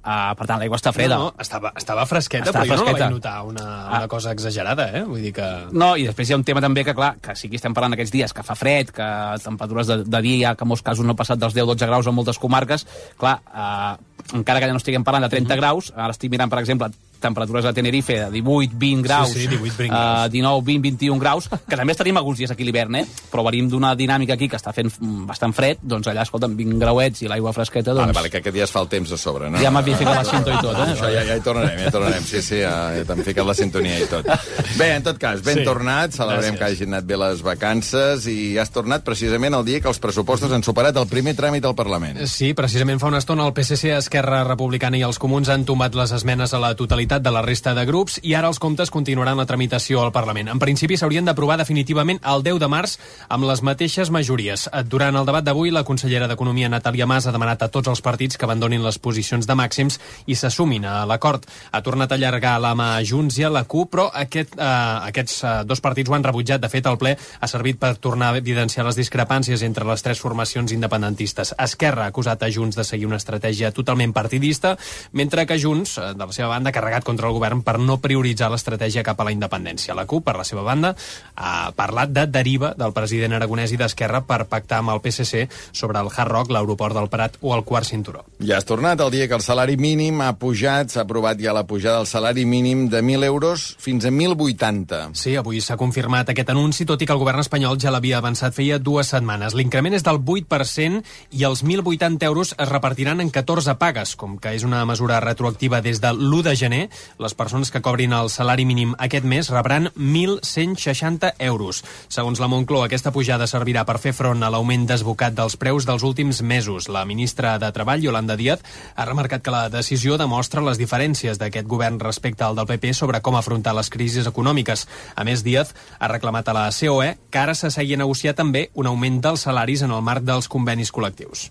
Uh, per tant, l'aigua està freda. No, no, estava, estava fresqueta, Estava però jo no la fresqueta. vaig notar una, una cosa exagerada, eh? Vull dir que... No, i després hi ha un tema també que, clar, que sí que estem parlant aquests dies, que fa fred, que temperatures de, de dia, que en molts casos no ha passat dels 10-12 graus en moltes comarques, clar, eh, encara que ja no estiguem parlant de 30 graus, ara estic mirant, per exemple, temperatures a Tenerife de 18, 20 graus, sí, 18, 20 eh, graus. 19, 20, 21 graus, que també estaríem alguns dies aquí a l'hivern, eh? però venim d'una dinàmica aquí que està fent mm, bastant fred, doncs allà, escolta'm, 20 grauets i l'aigua fresqueta, doncs... Vale, vale, que aquest dia es fa el temps de sobre, no? Ja m'havia ficat la cinta i tot, eh? Això ja, ja hi tornarem, ja hi tornarem. Sí, sí, ja, ja t'hem ficat la sintonia i tot. Bé, en tot cas, ben Sí. tornat, celebrem Gràcies. que hagin anat bé les vacances i has tornat precisament el dia que els pressupostos han superat el primer tràmit al Parlament. Sí, precisament fa una estona el PSC, Esquerra Republicana i els Comuns han tombat les esmenes a la totalitat de la resta de grups i ara els comptes continuaran la tramitació al Parlament. En principi s'haurien d'aprovar definitivament el 10 de març amb les mateixes majories. Durant el debat d'avui, la consellera d'Economia, Natàlia Mas, ha demanat a tots els partits que abandonin les posicions de màxims i s'assumin a l'acord. Ha tornat a allargar la mà a Junts i a la CUP, però aquest, eh, aquests eh, dos partits ho han rebutjat. De fet, el ple ha servit per tornar a evidenciar les discrepàncies entre les tres formacions independentistes. Esquerra ha acusat a Junts de seguir una estratègia totalment partidista, mentre que Junts, eh, de la seva banda, ha carregat contra el govern per no prioritzar l'estratègia cap a la independència. La CUP, per la seva banda, ha parlat de deriva del president aragonès i d'Esquerra per pactar amb el PSC sobre el Hard Rock, l'aeroport del Prat o el quart cinturó. Ja has tornat el dia que el salari mínim ha pujat, s'ha aprovat ja la pujada del salari mínim de 1.000 euros fins a 1.080. Sí, avui s'ha confirmat aquest anunci, tot i que el govern espanyol ja l'havia avançat feia dues setmanes. L'increment és del 8% i els 1.080 euros es repartiran en 14 pagues, com que és una mesura retroactiva des de l'1 de gener, les persones que cobrin el salari mínim aquest mes rebran 1.160 euros. Segons la Moncloa, aquesta pujada servirà per fer front a l'augment desbocat dels preus dels últims mesos. La ministra de Treball, Yolanda Díaz, ha remarcat que la decisió demostra les diferències d'aquest govern respecte al del PP sobre com afrontar les crisis econòmiques. A més, Díaz ha reclamat a la COE que ara s'assegui a negociar també un augment dels salaris en el marc dels convenis col·lectius.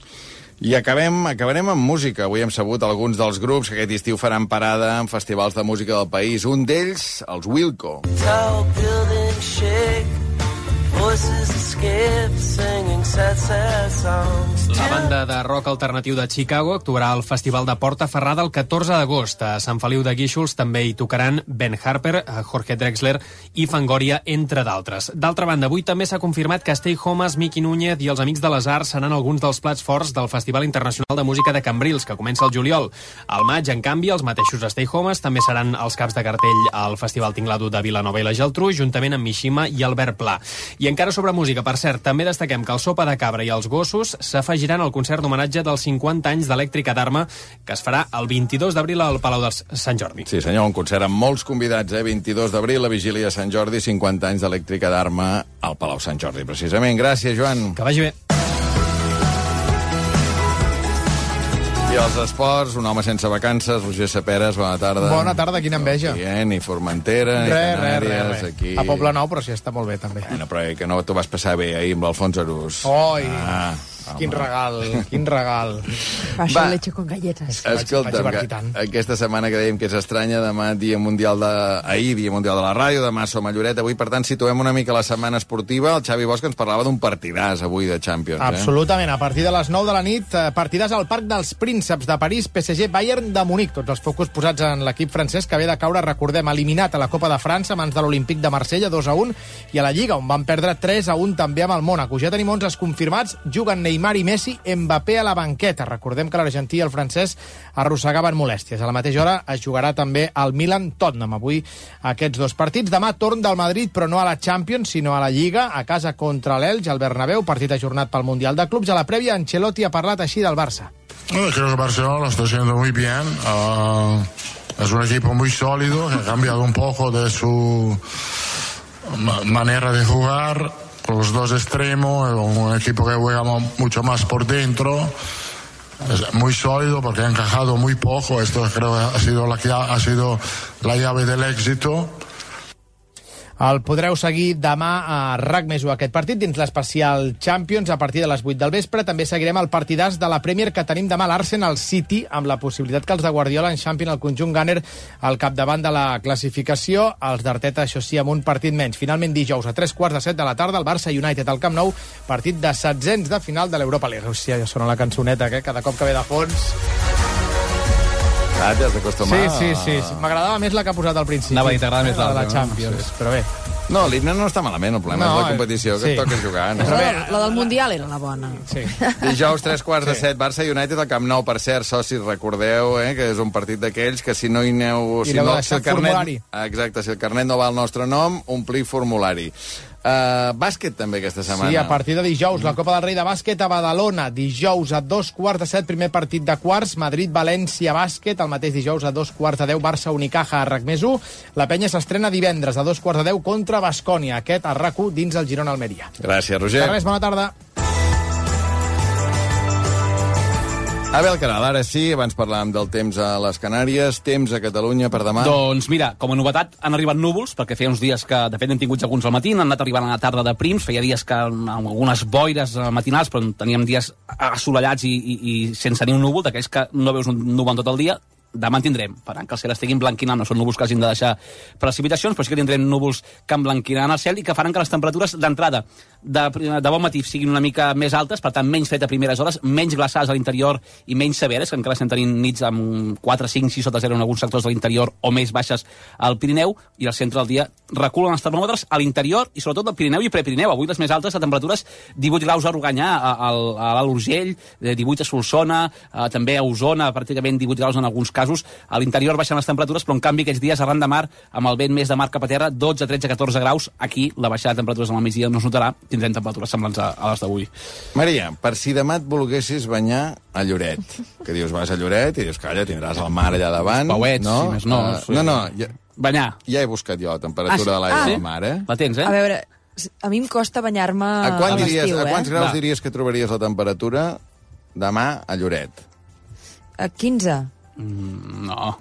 I acabem, acabarem amb música. Avui hem sabut alguns dels grups que aquest estiu faran parada en festivals de música del país. Un d'ells, els Wilco. Tall buildings shake, voices escape, singing. La banda de rock alternatiu de Chicago actuarà al Festival de Porta Ferrada el 14 d'agost. A Sant Feliu de Guíxols també hi tocaran Ben Harper, Jorge Drexler i Fangoria, entre d'altres. D'altra banda, avui també s'ha confirmat que Stay Homes, Miqui Núñez i els Amics de les Arts seran alguns dels plats forts del Festival Internacional de Música de Cambrils, que comença el juliol. Al maig, en canvi, els mateixos Stay Homes també seran els caps de cartell al Festival Tinglado de Vilanova i la Geltrú, juntament amb Mishima i Albert Pla. I encara sobre música, per cert, també destaquem que el Sopa de Cabra i els Gossos s'afegiran al concert d'homenatge dels 50 anys d'Elèctrica d'Arma, que es farà el 22 d'abril al Palau de Sant Jordi. Sí, senyor, un concert amb molts convidats, eh? 22 d'abril, la vigília de Sant Jordi, 50 anys d'Elèctrica d'Arma al Palau Sant Jordi, precisament. Gràcies, Joan. Que vagi bé. I els esports, un home sense vacances, Roger Saperes, bona tarda. Bona tarda, quina enveja. Aquí, eh? Ni Formentera, ni Re, Canàries, re, re. aquí... A Poble Nou, però sí, està molt bé, també. Bueno, però eh, que no t'ho vas passar bé ahir amb l'Alfons Arús. Oi, Ah, quin regal, quin regal. Això Va. leche con galletas. Escolta'm, vaig divertir que aquesta setmana que dèiem que és estranya, demà dia mundial de... ahir dia mundial de la ràdio, demà som a Lloret, avui per tant situem una mica la setmana esportiva. El Xavi Bosch ens parlava d'un partidàs avui de Champions. Absolutament, a partir de les 9 de la nit, eh, partidàs al Parc dels Prínceps de París, PSG Bayern de Munic. Tots els focus posats en l'equip francès que ve de caure, recordem, eliminat a la Copa de França a mans de l'Olímpic de Marsella, 2 a 1, i a la Lliga, on van perdre 3 a 1 també amb el Mónaco. Ja tenim 11 confirmats, juguen Neymar i Messi, Mbappé a la banqueta. Recordem que l'argentí i el francès arrossegaven molèsties. A la mateixa hora es jugarà també el Milan-Tottenham. Avui aquests dos partits. Demà torn del Madrid, però no a la Champions, sinó a la Lliga, a casa contra l'Elx, al Bernabéu, partit ajornat pel Mundial de Clubs. A la prèvia, Ancelotti ha parlat així del Barça. Bueno, creo que Barcelona lo está haciendo muy bien. Ah, es un equipo muy sólido que ha cambiado un poco de su ma- manera de jugar con los dos extremos. Un equipo que juega mucho más por dentro. Es muy sólido porque ha encajado muy poco. Esto creo que ha sido la, cla- ha sido la llave del éxito. El podreu seguir demà a RAC més aquest partit dins l'especial Champions a partir de les 8 del vespre. També seguirem el partidàs de la Premier que tenim demà l'Arsenal City amb la possibilitat que els de Guardiola enxampin el conjunt Gunner al capdavant de la classificació. Els d'Arteta, això sí, amb un partit menys. Finalment dijous a 3 quarts de 7 de la tarda el Barça United al Camp Nou, partit de setzents de final de l'Europa League. Hòstia, ja sona la cançoneta, que cada cop que ve de fons... Ah, t'has d'acostumar. Sí, sí, sí. sí. M'agradava més la que ha posat al principi. Anava a dir, t'agrada més la de la l'altra, no? Champions, però bé. No, l'himne no està malament, el problema No, és la competició que sí. et toca jugar. No? Però la, la del Mundial era la bona. Sí. Dijous, tres quarts de Sí. set, Barça United al Camp Nou. Per cert, socis, recordeu eh, que és un partit d'aquells que si no hi aneu... I Si l'heu no, de si el carnet, formulari. Ah, Exacte, si el carnet no va al nostre nom, omplir formulari. Uh, bàsquet també aquesta setmana. Sí, a partir de dijous, la Copa del Rei de bàsquet a Badalona. Dijous a dos quarts de set, primer partit de quarts, Madrid-València bàsquet. El mateix dijous a dos quarts de deu, Barça-Unicaja a RAC més 1. La penya s'estrena divendres a dos quarts de deu contra Bascònia. Aquest a RAC 1 dins el Girona-Almeria. Gràcies, Roger. Res, bona tarda. Abel Caral, ara sí, abans parlàvem del temps a les Canàries, temps a Catalunya per demà. Doncs mira, com a novetat han arribat núvols, perquè feia uns dies que, de fet, hem tingut alguns al matí, han anat arribant a la tarda de prims, feia dies que amb algunes boires eh, matinals, però teníem dies assolellats i, i, i sense ni un núvol, d'aquells que no veus un núvol tot el dia, demà tindrem, faran que el cel estigui emblanquinant, no són núvols que hagin de deixar precipitacions, però sí que tindrem núvols que emblanquinaran el cel i que faran que les temperatures d'entrada de, de bon matí siguin una mica més altes, per tant menys fred a primeres hores, menys glaçades a l'interior i menys severes, que encara estem tenint nits amb 4, 5, 6 sota zero en alguns sectors de l'interior o més baixes al Pirineu, i al centre del dia reculen els termòmetres a l'interior i sobretot al Pirineu i Prepirineu. Avui les més altes a temperatures 18 graus a Roganyà, a, a, a l'Alt Urgell, eh, 18 a Solsona, eh, també a Osona, pràcticament 18 graus en alguns casos casos. A l'interior baixen les temperatures, però en canvi aquests dies arran de mar, amb el vent més de mar cap a terra, 12, 13, 14 graus. Aquí la baixada de temperatures al migdia no es notarà, tindrem temperatures semblants a, a les d'avui. Maria, per si demà et volguessis banyar a Lloret, que dius, vas a Lloret i dius, calla, tindràs el mar allà davant. Pauets, no? si més no, Uh, sí. no, no, ja, Banyar. ja he buscat jo la temperatura Ah, sí? de l'aigua Ah. del mar, eh? La tens, A veure, a mi em costa banyar-me A, quan a diries, l'estiu, a quants eh? graus Va. diries que trobaries la temperatura demà a Lloret? A 15. Mm, no.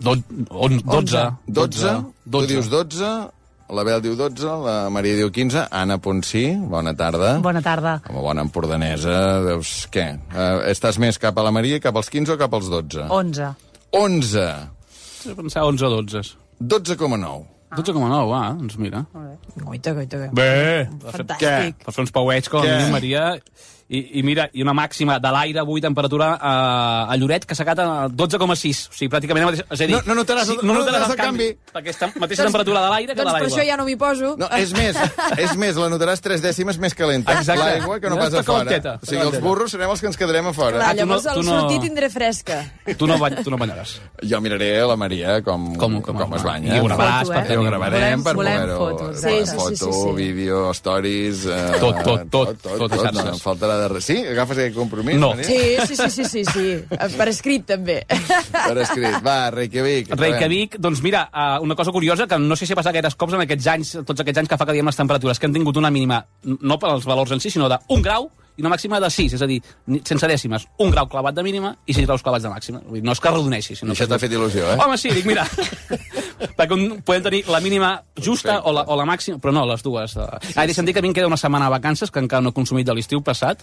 Do, on, 12. 12? Tu dius 12, la Bel diu 12, la Maria diu 15, Anna Ponsí, bona tarda. Bona tarda. Com a bona empordanesa, veus què? Uh, estàs més cap a la Maria, cap als 15 o cap als 12? 11. 11. Sí, pensar 11 o 12. 12,9. 12,9, ah, doncs mira. Goita, goita, goita. Bé, Fantàstic. Per fer uns pauets com Què? Maria. I, I mira, i una màxima de l'aire avui, temperatura a, a Lloret, que s'ha quedat a 12,6. O sigui, pràcticament... mateix- És a dir, No- no notaràs el- no notaràs el canvi. Perquè és la mateixa temperatura de l'aire que de Doncs per l'aigua. això ja no m'hi poso. No, és més, és més, la notaràs tres dècimes més calenta. Exacte. L'aigua que no pas a està fora. calenteta, O sigui, els burros serem els que ens quedarem a fora. Clar, Ah, tu no- llavors tu al no- sortir tindré fresca. Tu no, bany, tu no banyaràs. Jo miraré a la Maria com, com, com, com es banya. I ho gravaràs Foto, per eh? I ho gravarem Volem- per volem poder-ho... fotos, Sí, eh, sí, sí, foto, sí, sí. vídeo, stories... Eh, Tot, tot, tot, tot, tot, no, em faltarà de res. Sí? Agafes aquest compromís, No. Maria? Sí, sí, sí, sí, sí, sí. Per escrit, també. Per escrit. Va, Reykjavik. Reykjavik, doncs mira, uh, una cosa curiosa, que no sé si ha passat gaires cops en aquests anys, tots aquests anys que fa que diem les temperatures, que han tingut una mínima, no per als valors en si, sinó d'un grau i una màxima de 6, és a dir, sense dècimes. Un grau clavat de mínima i 6 graus clavats de màxima. Vull dir, no és que arrodoneixi. Sinó I això que- t'ha fet il·lusió, eh? Home, sí, dic, mira, perquè un, podem tenir la mínima justa o la, o la màxima, però no, les dues. Uh. Ah, he deixat dir que a mi em queda una setmana de vacances, que encara no he consumit de l'estiu passat,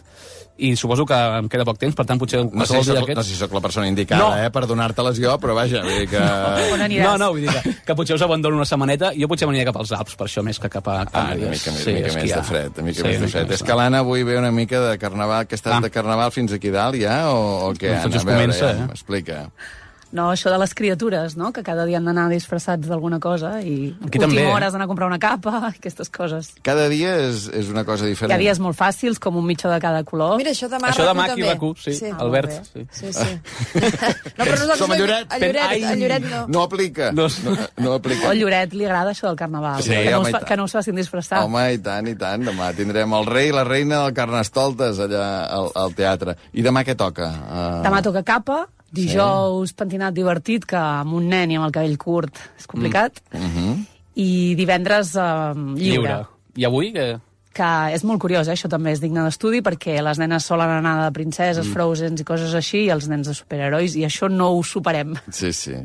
i suposo que em queda poc temps, per tant, potser No sé, si dia soc, no sé si sóc la persona indicada, No. eh, per donar-te-les jo, però vaja, vull dir que... Aniràs? No, no, vull dir que, que potser us abandono una setmaneta. Jo potser m'aniria cap als Alps, per això, més que cap a Ah, Canàries. una mica, sí, mica més de fred, una mica Sí, més de mica fred. És que l'Anna avui ve una mica de carnaval, que estàs Ah. de carnaval fins aquí dalt ja, o, o què, Doncs Anna? A veure, comença, ja, eh? Explica. No, això de les criatures, no? Que cada dia han d'anar disfressats d'alguna cosa i Aquí última també, eh? hora has d'anar a comprar una capa, aquestes coses. Cada dia és, és una cosa diferent. Hi ha dies molt fàcils, com un mitjà de cada color. Mira, això demà Això RAC1 demà aquí també. RAC1, sí, Ah, Albert, sí. Sí, sí. No, però nosaltres... Som a Lloret. A Lloret, a Lloret no. No aplica. No, no aplica. O al Lloret li agrada això del carnaval. Sí, que, no home, us i que no us facin disfressar. Home, i tant, i tant. Demà tindrem el rei i la reina del Carnestoltes allà al, al teatre. I demà què toca? Uh... Demà toca capa, dijous pentinat divertit, que amb un nen i amb el cabell curt és complicat, Mm -hmm. i divendres eh, lliure. Lliure. I avui, que... que és molt curiós, eh? això també és digne d'estudi, perquè les nenes solen anar de princeses, mm. frozens i coses així, i els nens de superherois, i això no ho superem. Sí, sí.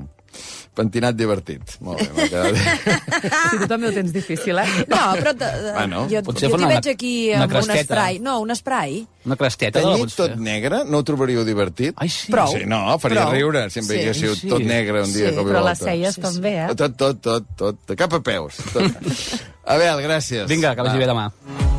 Pentinat divertit. Molt bé, m'ha quedat bé. Si tu també ho tens difícil, eh? No, però t- Bueno, jo, jo t'hi una- veig aquí una amb un spray. No, un spray. Una cresteta, no? Tenyit tot negre, no ho trobaríeu divertit? Ai, sí. Prou. Sí, no, faria Prou. riure si em Sí. veiéssiu Sí. tot negre un dia Sí, Però les celles també, eh? Tot, tot, tot, tot. De cap a peus. Tot. Abel, gràcies. Vinga, que vagi Va. bé demà.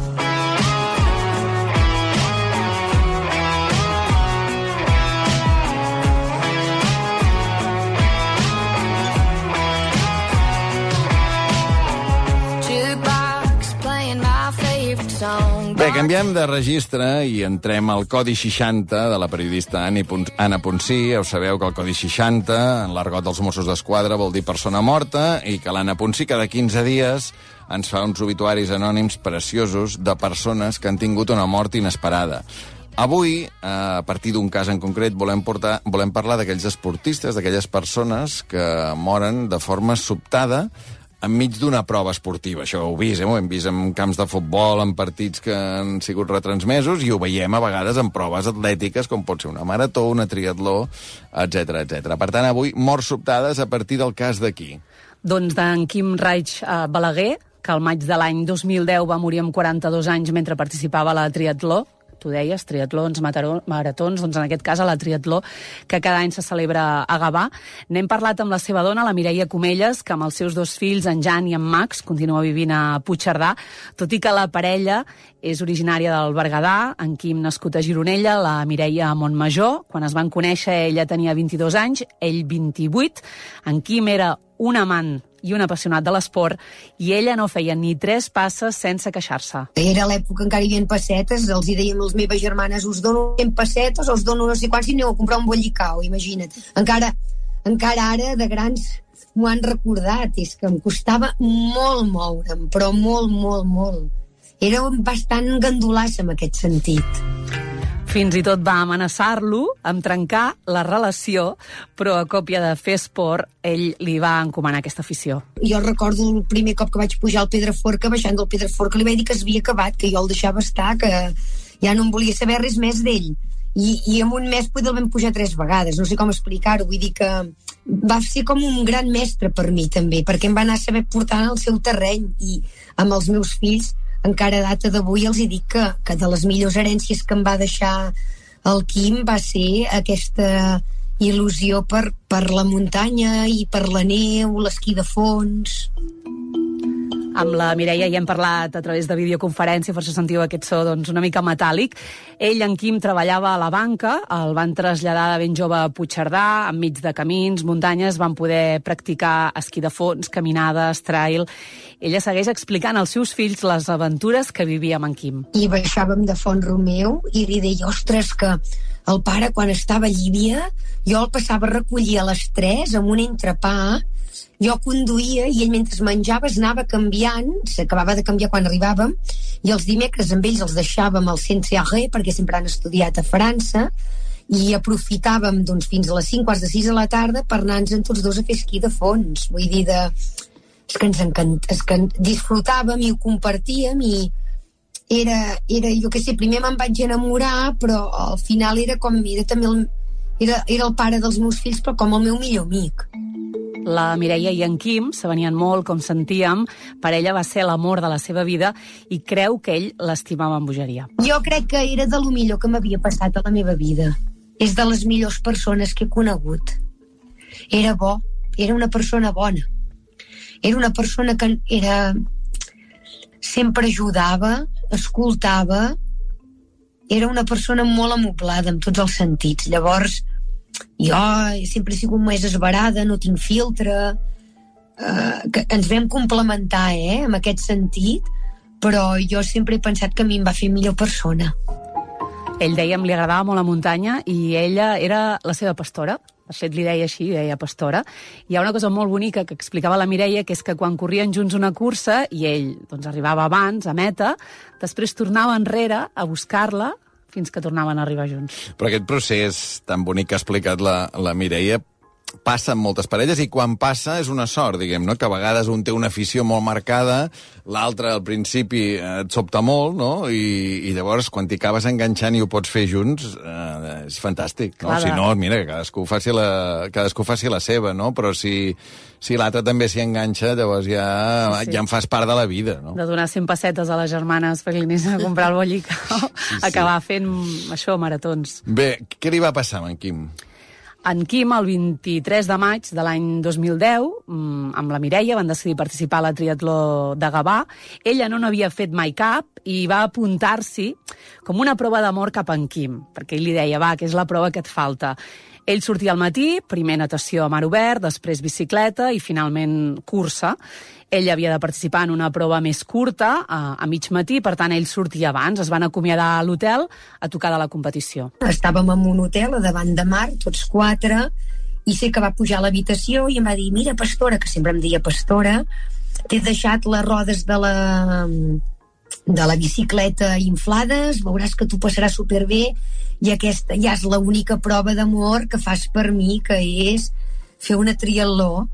Bé, canviem de registre i entrem al Codi 60 de la periodista Anna Ponsí. Ho sabeu que el Codi 60, en l'argot dels Mossos d'Esquadra, vol dir persona morta i que l'Anna Ponsí cada 15 dies ens fa uns obituaris anònims preciosos de persones que han tingut una mort inesperada. Avui, eh, a partir d'un cas en concret, volem, portar, volem parlar d'aquells esportistes, d'aquelles persones que moren de forma sobtada enmig d'una prova esportiva. Això ho vist, eh? ho hem vist en camps de futbol, en partits que han sigut retransmesos, i ho veiem a vegades en proves atlètiques, com pot ser una marató, una triatló, etc etc. Per tant, avui, morts sobtades a partir del cas d'aquí. Doncs d'en Quim Raig Balaguer, que al maig de l'any 2010 va morir amb 42 anys mentre participava a la triatló, tu deies, triatlons, maratons, doncs en aquest cas a la triatló, que cada any se celebra a Gavà. N'hem parlat amb la seva dona, la Mireia Comelles, que amb els seus dos fills, en Jan i en Max, continua vivint a Puigcerdà, tot i que la parella és originària del Berguedà, en Quim nascut a Gironella, la Mireia a Montmajor. Quan es van conèixer, ella tenia 22 anys, ell 28. En Quim era un amant i un apassionat de l'esport, i ella no feia ni tres passes sense queixar-se. Era l'època encara hi havia pessetes, els hi dèiem a les meves germanes, us dono 100 pessetes, us dono no sé quants, i aneu a comprar un bollicau, imagina't. Encara, encara ara, de grans, m'ho han recordat, és que em costava molt moure'm, però molt, molt, molt. Era bastant gandolassa en aquest sentit. Fins i tot va amenaçar-lo amb trencar la relació, però a còpia de fer esport, ell li va encomanar aquesta afició. Jo recordo el primer cop que vaig pujar al Pedraforca, baixant del Pedraforca, li vaig dir que es havia acabat, que jo el deixava estar, que ja no em volia saber res més d'ell. I, i en un mes el vam pujar tres vegades, no sé com explicar-ho, vull dir que va ser com un gran mestre per mi també, perquè em va anar a saber portar al seu terreny i amb els meus fills encara a data d'avui els hi dic que, que de les millors herències que em va deixar el Quim va ser aquesta il·lusió per, per la muntanya i per la neu, l'esquí de fons... Amb la Mireia hi hem parlat a través de videoconferència, per això sentiu aquest so doncs, una mica metàl·lic. Ell, en Quim, treballava a la banca, el van traslladar de ben jove a Puigcerdà, enmig de camins, muntanyes, van poder practicar esquí de fons, caminades, trail... Ella segueix explicant als seus fills les aventures que vivia amb en Quim. I baixàvem de Font Romeu i li deia, ostres, que el pare, quan estava a Llívia, jo el passava a recollir a les 3 amb un entrepà jo conduïa i ell mentre menjava es anava canviant, s'acabava de canviar quan arribàvem, i els dimecres amb ells els deixàvem al Centre Arré perquè sempre han estudiat a França, i aprofitàvem doncs, fins a les 5 quarts de 6 de la tarda per anar-nos tots dos a fer esquí de fons. Vull dir, de... és que ens encant... és que disfrutàvem i ho compartíem i era, era jo què sé, primer me'n vaig enamorar, però al final era com, era també el, era, era el pare dels meus fills, però com el meu millor amic. La Mireia i en Quim se venien molt, com sentíem. Per ella va ser l'amor de la seva vida i creu que ell l'estimava amb bogeria. Jo crec que era de lo millor que m'havia passat a la meva vida. És de les millors persones que he conegut. Era bo, era una persona bona. Era una persona que era... sempre ajudava, escoltava, era una persona molt amoblada en tots els sentits. Llavors, jo sempre he sigut més esbarada, no tinc filtre, eh, que ens vam complementar, eh, en aquest sentit, però jo sempre he pensat que a mi em va fer millor persona. Ell, dèiem, li agradava molt la muntanya i ella era la seva pastora. De fet, li deia així, deia pastora. Hi ha una cosa molt bonica que explicava la Mireia, que és que quan corrien junts una cursa i ell doncs, arribava abans, a meta, després tornava enrere a buscar-la fins que tornaven a arribar junts. Però aquest procés tan bonic que ha explicat la, la Mireia passa en moltes parelles i quan passa és una sort, diguem, no? que a vegades un té una afició molt marcada, l'altre al principi et sobta molt, no? I, i llavors quan t'hi acabes enganxant i ho pots fer junts, eh, és fantàstic. No? Clar, si no, mira, que cadascú faci la, cadascú faci la seva, no? Però si, si l'altre també s'hi enganxa, llavors ja, Sí, sí. ja en fas part de la vida, no? De donar 100 pessetes a les germanes perquè li a comprar el bollicau, sí. acabar fent això, maratons. Bé, què li va passar amb en Quim? En Quim, el 23 de maig de l'any 2010, mm, amb la Mireia, van decidir participar a la triatló de Gavà. Ella no n'havia fet mai cap i va apuntar-s'hi com una prova d'amor cap a en Quim, perquè ell li deia, va, que és la prova que et falta. Ell sortia al matí, primer natació a mar obert, després bicicleta i finalment cursa. Ell havia de participar en una prova més curta, a, a mig matí, per tant, ell sortia abans. Es van acomiadar a l'hotel a tocar de la competició. Estàvem en un hotel a davant de mar, tots quatre, i sé que va pujar a l'habitació i em va dir, mira, pastora, que sempre em deia pastora, t'he deixat les rodes de la, de la bicicleta inflades, veuràs que tu passaràs superbé i aquesta ja és l'única prova d'amor que fas per mi, que és fer una triatló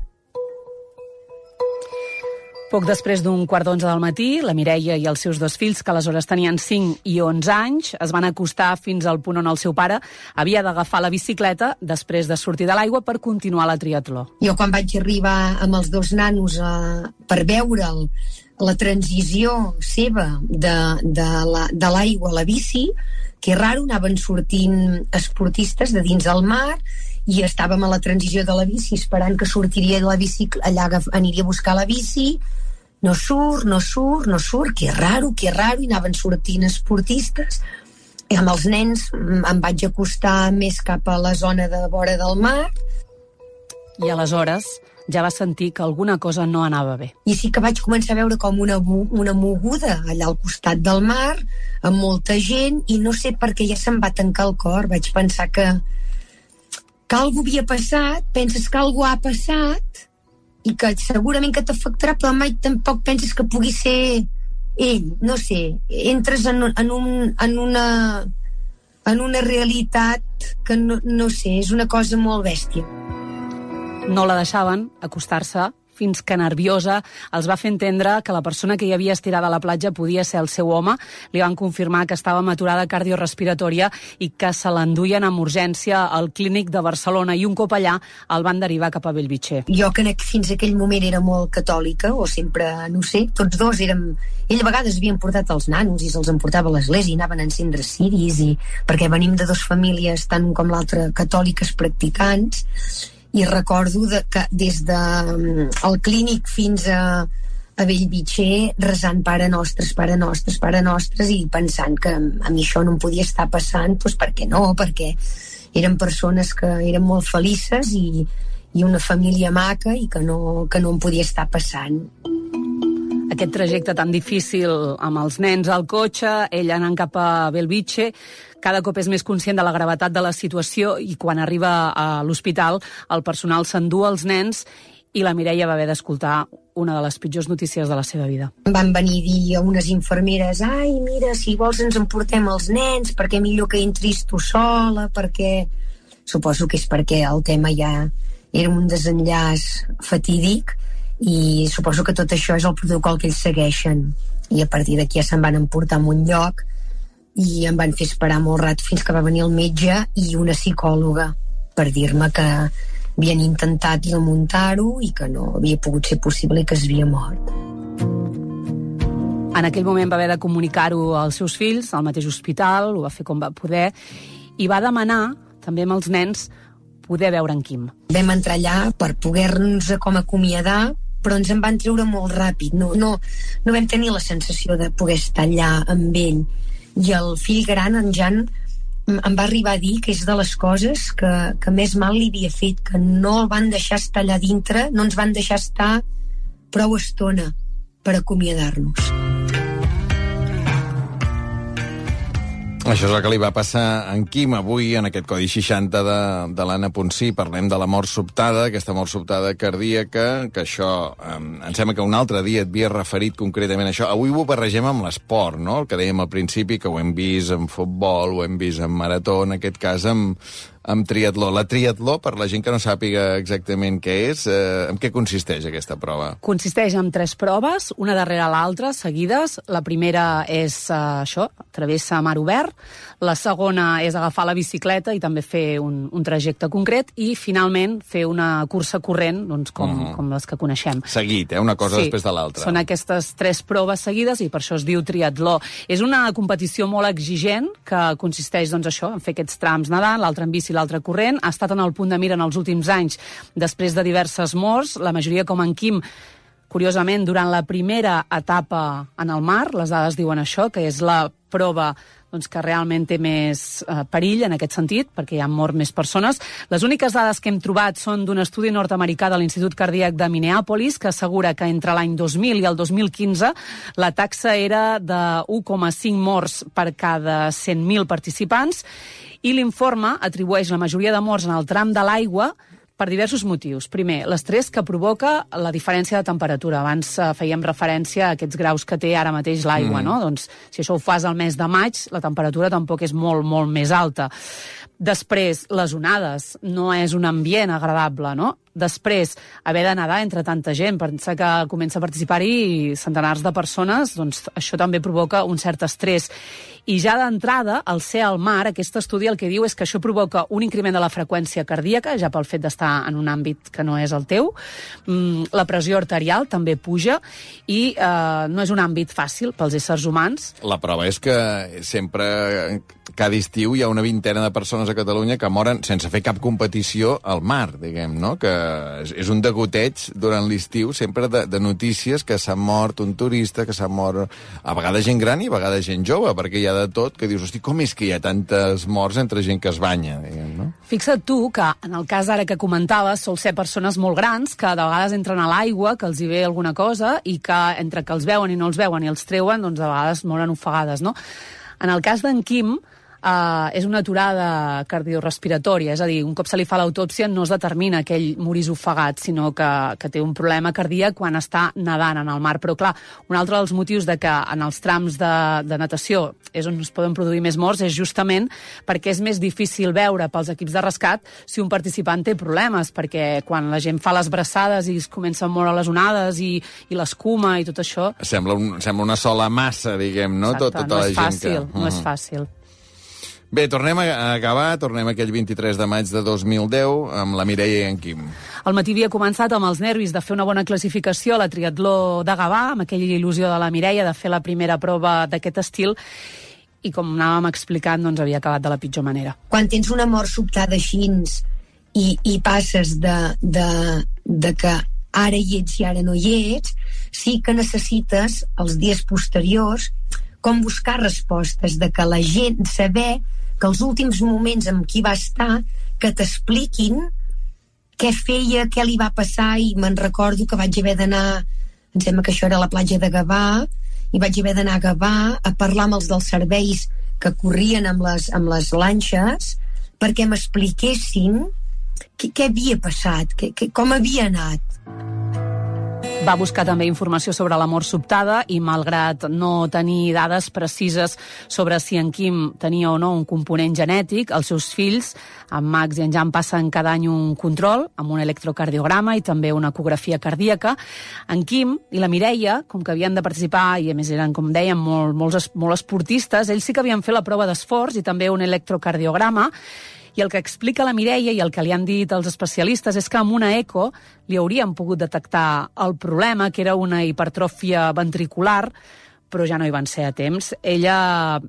Poc després d'un quart d'onze del matí, la Mireia i els seus dos fills, que aleshores tenien 5 i 11 anys, es van acostar fins al punt on el seu pare havia d'agafar la bicicleta després de sortir de l'aigua per continuar la triatló. Jo quan vaig arribar amb els dos nanos a, per veure'l la transició seva de, de l'aigua la, a la bici, que raro, anaven sortint esportistes de dins del mar i estàvem a la transició de la bici esperant que sortiria de la bici, allà aniria a buscar la bici, no surt, no surt, no surt, que raro, que raro, i anaven sortint esportistes. I amb els nens em vaig acostar més cap a la zona de vora del mar, I aleshores, ja va sentir que alguna cosa no anava bé. I sí que vaig començar a veure com una, una moguda allà al costat del mar, amb molta gent, i no sé per què ja se'm va tancar el cor. Vaig pensar que, que alguna havia passat, penses que alguna ha passat, i que segurament que t'afectarà, però mai tampoc penses que pugui ser ell, no sé, entres en, en, un, en una en una realitat que no, no sé, és una cosa molt bèstia. No la deixaven acostar-se fins que nerviosa els va fer entendre que la persona que hi havia estirada a la platja podia ser el seu home. Li van confirmar que estava maturada cardiorespiratòria i que se l'enduien amb urgència al clínic de Barcelona i un cop allà el van derivar cap a Bellvitge. Jo que fins aquell moment era molt catòlica, o sempre, no sé, tots dos érem... Ell a vegades havien portat els nanos i se'ls emportava a l'església i anaven a encendre ciris i... perquè venim de dues famílies, tant com l'altra, catòliques practicants i recordo de, que des de mm, el clínic fins a, a Bellvitger resant Pare Nostres, Pare Nostres, Pare Nostres i pensant que a mi això no em podia estar passant, doncs per què no? Perquè eren persones que eren molt felices i, i una família maca i que no, que no em podia estar passant. Aquest trajecte tan difícil amb els nens al cotxe, ell anant cap a Belvitge, cada cop és més conscient de la gravetat de la situació i quan arriba a l'hospital el personal s'endú els nens i la Mireia va haver d'escoltar una de les pitjors notícies de la seva vida. Van venir a dir a unes infermeres ai, mira, si vols ens emportem els nens perquè millor que entris tu sola, perquè... Suposo que és perquè el tema ja era un desenllaç fatídic i suposo que tot això és el protocol que ells segueixen i a partir d'aquí ja se'n van emportar a un lloc i em van fer esperar molt rato fins que va venir el metge i una psicòloga per dir-me que havien intentat remuntar-ho i que no havia pogut ser possible i que es havia mort. En aquell moment va haver de comunicar-ho als seus fills, al mateix hospital, ho va fer com va poder, i va demanar, també amb els nens, poder veure en Quim. Vam entrar allà per poder-nos com acomiadar, però ens en van treure molt ràpid. No, no, no vam tenir la sensació de poder estar allà amb ell i el fill gran, en Jan, em va arribar a dir que és de les coses que, que més mal li havia fet, que no el van deixar estar allà dintre, no ens van deixar estar prou estona per acomiadar-nos. Això és el que li va passar en Quim avui en aquest Codi 60 de, de l'Anna Ponsí. Parlem de la mort sobtada, aquesta mort sobtada cardíaca, que això, eh, em sembla que un altre dia et havia referit concretament a això. Avui ho barregem amb l'esport, no? El que dèiem al principi, que ho hem vist en futbol, ho hem vist en marató, en aquest cas amb, amb triatló. La triatló, per la gent que no sàpiga exactament què és, eh, en què consisteix aquesta prova? Consisteix en tres proves, una darrere l'altra, seguides. La primera és eh, això, travessa mar obert. La segona és agafar la bicicleta i també fer un, un trajecte concret. I, finalment, fer una cursa corrent, doncs, com, uh Mhm. -huh. com les que coneixem. Seguit, eh? Una cosa Sí, després de l'altra. Són aquestes tres proves seguides i per això es diu triatló. És una competició molt exigent que consisteix, doncs, això, en fer aquests trams nedant, l'altre en bici l'altre corrent. Ha estat en el punt de mira en els últims anys després de diverses morts, la majoria com en Quim Curiosament, durant la primera etapa en el mar, les dades diuen això, que és la prova doncs, que realment té més eh, perill en aquest sentit, perquè hi han mort més persones. Les úniques dades que hem trobat són d'un estudi nord-americà de l'Institut Cardíac de Minneapolis, que assegura que entre l'any 2000 i el 2015 la taxa era de 1,5 morts per cada 100.000 participants, i l'informe atribueix la majoria de morts en el tram de l'aigua per diversos motius. Primer, l'estrès que provoca la diferència de temperatura. Abans eh, fèiem referència a aquests graus que té ara mateix l'aigua, Mm. no? Doncs si això ho fas al mes de maig, la temperatura tampoc és molt, molt més alta. Després, les onades. No és un ambient agradable, no? Després, haver de nedar entre tanta gent, pensar que comença a participar-hi centenars de persones, doncs això també provoca un cert estrès. I ja d'entrada, al ser al mar, aquest estudi el que diu és que això provoca un increment de la freqüència cardíaca, ja pel fet d'estar en un àmbit que no és el teu. Mm, la pressió arterial també puja i eh, no és un àmbit fàcil pels éssers humans. La prova és que sempre, cada estiu, hi ha una vintena de persones a Catalunya que moren sense fer cap competició al mar, diguem, no? Que és un degoteig durant l'estiu sempre de, de notícies que s'ha mort un turista, que s'ha mort a vegades gent gran i a vegades gent jove, perquè hi ha de tot que dius, hosti, com és que hi ha tantes morts entre gent que es banya, diguem, no? Fixa't tu que, en el cas ara que comentaves, sol ser persones molt grans que de vegades entren a l'aigua, que els hi ve alguna cosa, i que entre que els veuen i no els veuen i els treuen, doncs de vegades moren ofegades, no? En el cas d'en Quim, Uh, és una aturada cardiorespiratòria, és a dir, un cop se li fa l'autòpsia no es determina que ell morís ofegat, sinó que, que té un problema cardíac quan està nedant en el mar. Però, clar, un altre dels motius de que en els trams de, de natació és on es poden produir més morts és justament perquè és més difícil veure pels equips de rescat si un participant té problemes, perquè quan la gent fa les braçades i es comença a moure les onades i, i l'escuma i tot això... Sembla, un, sembla una sola massa, diguem, no? Exacte, Tot, tota no la és gent fàcil, que... no és fàcil. Bé, tornem a acabar, tornem aquell 23 de maig de 2010 amb la Mireia i en Quim. El matí havia començat amb els nervis de fer una bona classificació a la triatló de Gavà, amb aquella il·lusió de la Mireia de fer la primera prova d'aquest estil, i com anàvem explicant, doncs havia acabat de la pitjor manera. quan tens una mort sobtada així i, i passes de, de, de que ara hi ets i ara no hi ets, sí que necessites els dies posteriors com buscar respostes de que la gent saber que els últims moments amb qui va estar que t'expliquin què feia, què li va passar i me'n recordo que vaig haver d'anar em sembla que això era la platja de Gavà i vaig haver d'anar a Gavà a parlar amb els dels serveis que corrien amb les, amb les lanxes perquè m'expliquessin què, què havia passat, què, què, com havia anat. Va buscar també informació sobre la mort sobtada i, malgrat no tenir dades precises sobre si en Quim tenia o no un component genètic, els seus fills, en Max i en Jan, passen cada any un control amb un electrocardiograma i també una ecografia cardíaca. En Quim i la Mireia, com que havien de participar i a més eren, com dèiem, molt, molt esportistes, ells sí que havien fet la prova d'esforç i també un electrocardiograma i el que explica la Mireia i el que li han dit els especialistes és que amb una eco li haurien pogut detectar el problema, que era una hipertròfia ventricular, però ja no hi van ser a temps. Ella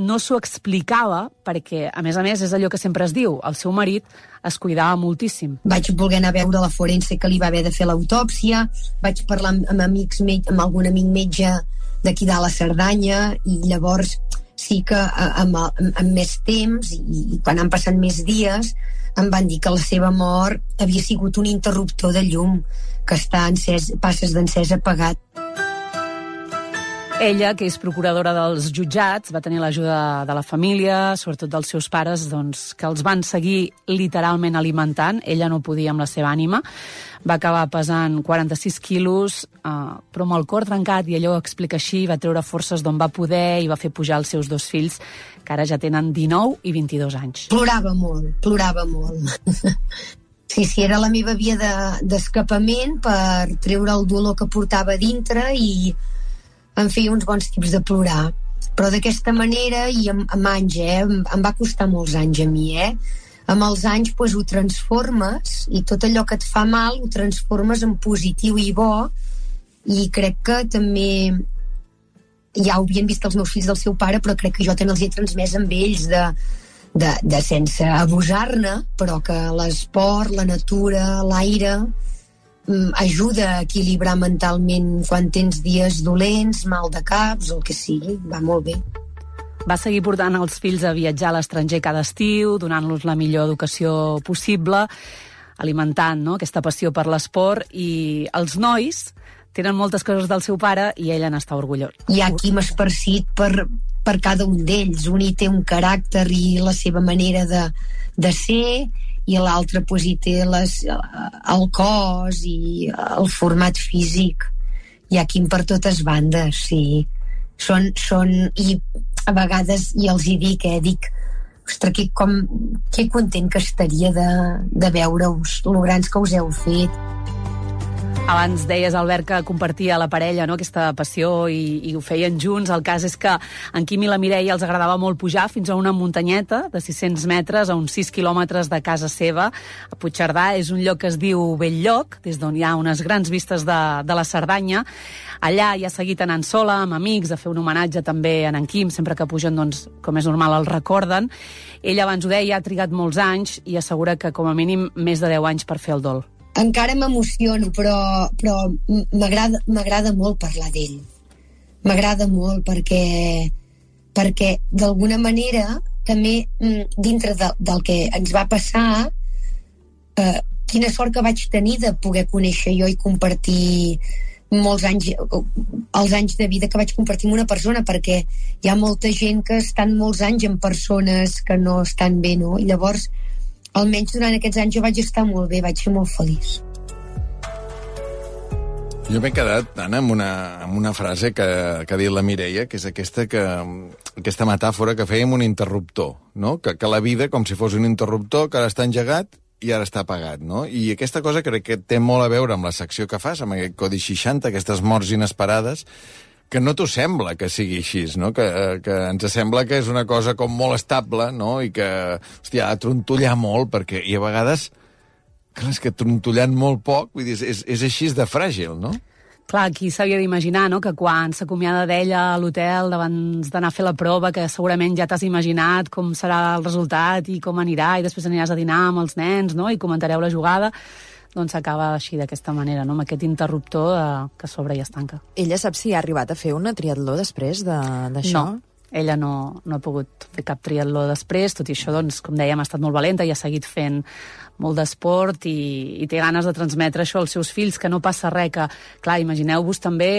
no s'ho explicava perquè, a més a més, és allò que sempre es diu, el seu marit es cuidava moltíssim. Vaig voler anar a veure la forense que li va haver de fer l'autòpsia, vaig parlar amb, amb, amics, amb algun amic metge d'aquí de la Cerdanya i llavors sí que amb, amb, amb més temps i, i quan han passat més dies em van dir que la seva mort havia sigut un interruptor de llum que està encès, passes d'encès apagat. Ella, que és procuradora dels jutjats, va tenir l'ajuda de la família, sobretot dels seus pares, doncs, que els van seguir literalment alimentant. Ella no podia amb la seva ànima. Va acabar pesant 46 quilos, eh, però amb el cor trencat, i allò ho explica així, va treure forces d'on va poder i va fer pujar els seus dos fills, que ara ja tenen 19 i 22 anys. Plorava molt, plorava molt. Sí, sí, era la meva via de- d'escapament de, per treure el dolor que portava dintre i em feia uns bons tips de plorar. Però d'aquesta manera, i amb, amb anys, eh? Em, em va costar molts anys a mi, eh? Amb els anys pues, ho transformes i tot allò que et fa mal ho transformes en positiu i bo i crec que també ja ho havien vist els meus fills del seu pare, però crec que jo també els he transmès amb ells de, de, de sense abusar-ne, però que l'esport, la natura, l'aire mm, ajuda a equilibrar mentalment quan tens dies dolents, mal de caps, el que sigui, va molt bé. Va seguir portant els fills a viatjar a l'estranger cada estiu, donant-los la millor educació possible, alimentant no, aquesta passió per l'esport, i els nois tenen moltes coses del seu pare i ella n'està orgullós. Hi ha qui m'ha esparcit per, per cada un d'ells. Un hi té un caràcter i la seva manera de, de ser i l'altre pues, hi té les, el cos i el format físic. Hi ha qui per totes bandes, sí. Són, són, i a vegades, i els hi dic, eh, dic, ostres, que, com, que content que estaria de, de veure-us, lo grans que us heu fet. Abans deies, Albert, que compartia la parella no? aquesta passió i, i ho feien junts. El cas és que en Quim i la Mireia els agradava molt pujar fins a una muntanyeta de 600 metres a uns 6 quilòmetres de casa seva. A Puigcerdà és un lloc que es diu Belllloc, des d'on hi ha unes grans vistes de, de la Cerdanya. Allà hi ha seguit anant sola, amb amics, a fer un homenatge també a en Quim, sempre que pugen, doncs, com és normal, el recorden. Ella abans ho deia, ha trigat molts anys i assegura que com a mínim més de 10 anys per fer el dol. Encara m'emociono, però, però m'agrada molt parlar d'ell. M'agrada molt perquè, perquè d'alguna manera també, dintre de, del que ens va passar, eh, quina sort que vaig tenir de poder conèixer jo i compartir molts anys, els anys de vida que vaig compartir amb una persona, perquè hi ha molta gent que estan molts anys amb persones que no estan bé, no? I llavors, almenys durant aquests anys jo vaig estar molt bé, vaig ser molt feliç. Jo m'he quedat, Anna, amb una, amb una frase que, que ha dit la Mireia, que és aquesta, que, aquesta metàfora que fèiem un interruptor, no? Que, que la vida, com si fos un interruptor, que ara està engegat i ara està apagat, no? I aquesta cosa crec que té molt a veure amb la secció que fas, amb aquest codi 60, aquestes morts inesperades, que no t'ho sembla que sigui així, no? Que, que ens sembla que és una cosa com molt estable, no? I que, hòstia, ha de trontollar molt, perquè... I a vegades Clar, és que trontollant molt poc, vull dir, és, és així de fràgil, no? Clar, qui s'havia d'imaginar, no?, que quan s'acomiada d'ella a l'hotel abans d'anar a fer la prova, que segurament ja t'has imaginat com serà el resultat i com anirà, i després aniràs a dinar amb els nens, no?, i comentareu la jugada, doncs s'acaba així d'aquesta manera, no?, amb aquest interruptor eh, que sobre i es tanca. Ella sap si ha arribat a fer una triatló després d'això? No, ella no, no ha pogut fer cap triatló després, tot i això, doncs, com dèiem, ha estat molt valenta i ha seguit fent molt d'esport i, i té ganes de transmetre això als seus fills, que no passa res, que, clar, imagineu-vos també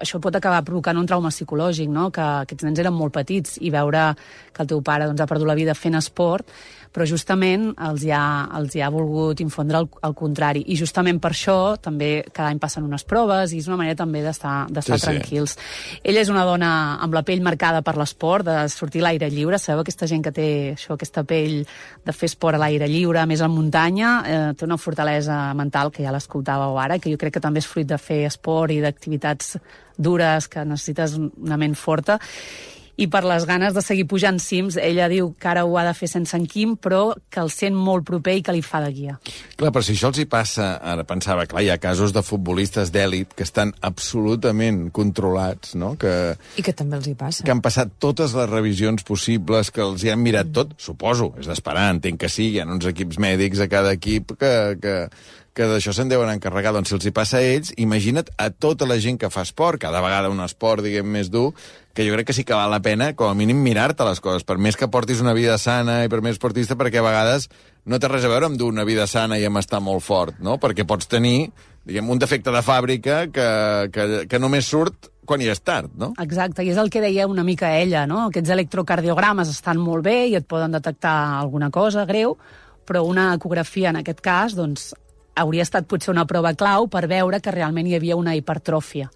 això pot acabar provocant un trauma psicològic, no? que aquests nens eren molt petits i veure que el teu pare doncs, ha perdut la vida fent esport però justament els hi ha, els hi ha volgut infondre el, el contrari. I justament per això també cada any passen unes proves i és una manera també d'estar sí, tranquils. Sí. Ella és una dona amb la pell marcada per l'esport, de sortir a l'aire lliure. Sabeu aquesta gent que té això, aquesta pell de fer esport a l'aire lliure, més en muntanya, eh, té una fortalesa mental que ja l'escoltàveu ara, que jo crec que també és fruit de fer esport i d'activitats dures, que necessites una ment forta i per les ganes de seguir pujant cims, ella diu que ara ho ha de fer sense en Quim, però que el sent molt proper i que li fa de guia. Clar, però si això els hi passa, ara pensava, clar, hi ha casos de futbolistes d'èlit que estan absolutament controlats, no? Que, I que també els hi passa. Que han passat totes les revisions possibles, que els hi han mirat tot, suposo, és d'esperar, entenc que sí, hi ha uns equips mèdics a cada equip que, que, que d'això se'n deuen encarregar. Doncs si els hi passa a ells, imagina't a tota la gent que fa esport, cada vegada un esport, diguem, més dur, que jo crec que sí que val la pena, com a mínim, mirar-te les coses, per més que portis una vida sana i per més esportista, perquè a vegades no té res a veure amb dur una vida sana i amb estar molt fort, no? Perquè pots tenir, diguem, un defecte de fàbrica que, que, que només surt quan ja és tard, no? Exacte, i és el que deia una mica ella, no? Aquests electrocardiogrames estan molt bé i et poden detectar alguna cosa greu, però una ecografia, en aquest cas, doncs, hauria estat potser una prova clau per veure que realment hi havia una hipertròfia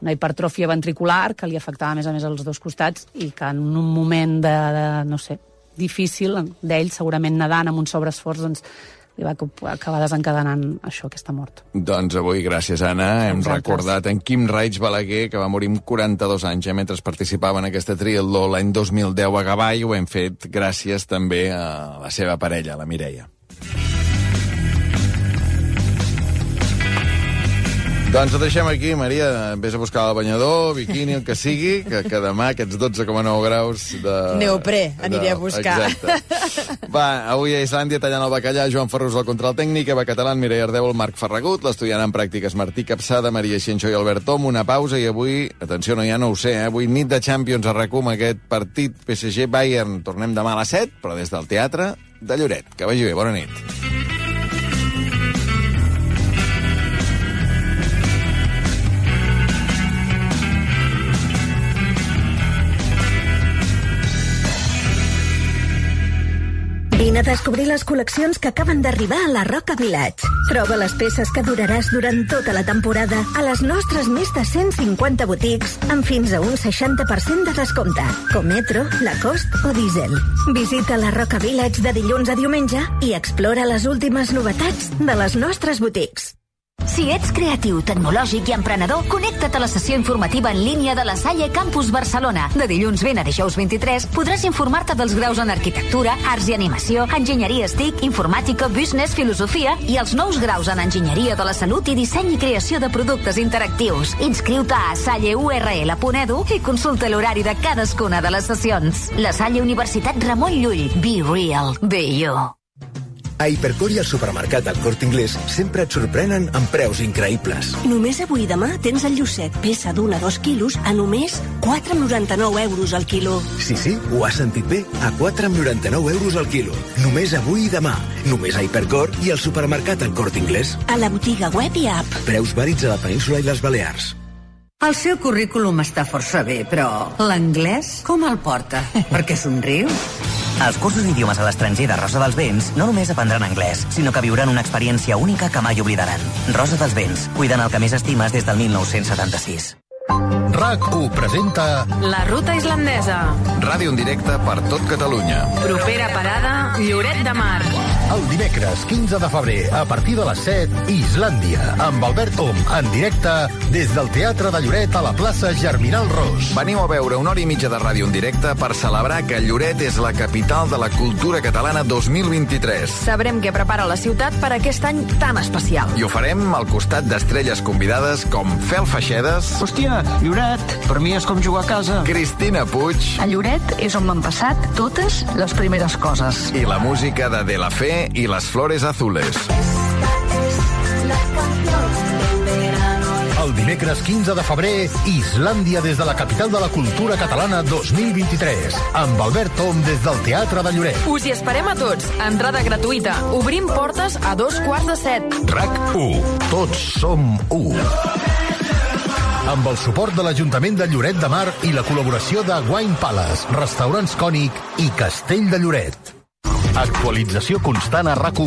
una hipertròfia ventricular que li afectava a més a més als dos costats i que en un moment de, de no sé, difícil d'ell, segurament nedant amb un sobreesforç, doncs li va acabar desencadenant això, aquesta mort. Doncs avui, gràcies, Anna, hem Exactes. recordat en Quim Raig Balaguer, que va morir amb 42 anys, eh, mentre participava en aquesta triatló l'any 2010 a Gavà, i ho hem fet gràcies també a la seva parella, la Mireia. Doncs ho deixem aquí, Maria. Vés a buscar el banyador, biquini, el que sigui, que, que demà aquests 12,9 graus de... Neoprè, aniré de, a buscar. Exacte. Va, avui a Islàndia tallant el bacallà, Joan Ferrus al control tècnic, Eva Catalán, Mireia Ardeu, el Marc Ferragut, l'estudiant en pràctiques Martí Capçada, Maria Xenxo i Albert Tom, una pausa i avui, atenció, no, ja no ho sé, eh? avui nit de Champions a RACUM, aquest partit PSG-Bayern. Tornem demà a les 7, però des del teatre de Lloret. Que vagi bé, bona nit. Vine a descobrir les col·leccions que acaben d'arribar a la Roca Village. Troba les peces que duraràs durant tota la temporada a les nostres més de 150 botics amb fins a un 60% de descompte, com Metro, Lacoste o Diesel. Visita la Roca Village de dilluns a diumenge i explora les últimes novetats de les nostres botics. Si ets creatiu, tecnològic i emprenedor, connecta't a la sessió informativa en línia de la Salle Campus Barcelona. De dilluns 20 a dijous 23 podràs informar-te dels graus en arquitectura, arts i animació, enginyeria STIC, informàtica, business, filosofia i els nous graus en enginyeria de la salut i disseny i creació de productes interactius. Inscriu-te a salleurl.edu i consulta l'horari de cadascuna de les sessions. La Salle Universitat Ramon Llull. Be real. Be you. A Hipercor i al supermercat del Corte Inglés sempre et sorprenen amb preus increïbles. Només avui i demà tens el llucet, peça d'un a dos quilos, a només 4,99 euros al quilo. Sí, sí, ho has sentit bé. A 4,99 euros al quilo. Només avui i demà. Només a Hipercor i al supermercat El Corte Inglés. A la botiga web i app. Preus vàlids a la península i les Balears. El seu currículum està força bé, però l'anglès com el porta? Perquè somriu? Als cursos d'idiomes a l'estranger de Rosa dels Vents no només aprendran anglès, sinó que viuran una experiència única que mai oblidaran. Rosa dels Vents, cuidant el que més estimes des del 1976. RAC1 presenta La ruta islandesa. Ràdio en directe per tot Catalunya. Propera parada, Lloret de Mar. El dimecres 15 de febrer a partir de les 7, Islàndia, amb Albert Om, en directe des del Teatre de Lloret a la plaça Germinal Ros. Veniu a veure una hora i mitja de ràdio en directe per celebrar que Lloret és la capital de la cultura catalana 2023. Sabrem què prepara la ciutat per aquest any tan especial. I ho farem al costat d'estrelles convidades com Fel Feixedes... Hòstia, Lloret, per mi és com jugar a casa. Cristina Puig... A Lloret és on m'han passat totes les primeres coses. I la música de De La Fe i Les Flores Azules. El dimecres 15 de febrer, Islàndia des de la capital de la cultura catalana 2023, amb Albert Tom des del Teatre de Lloret. Us hi esperem a tots. Entrada gratuïta. Obrim portes a dos quarts de set. RAC 1. Tots som 1. Amb el suport de l'Ajuntament de Lloret de Mar i la col·laboració de Wine Palace, Restaurants Cònic i Castell de Lloret. Actualització constant a rac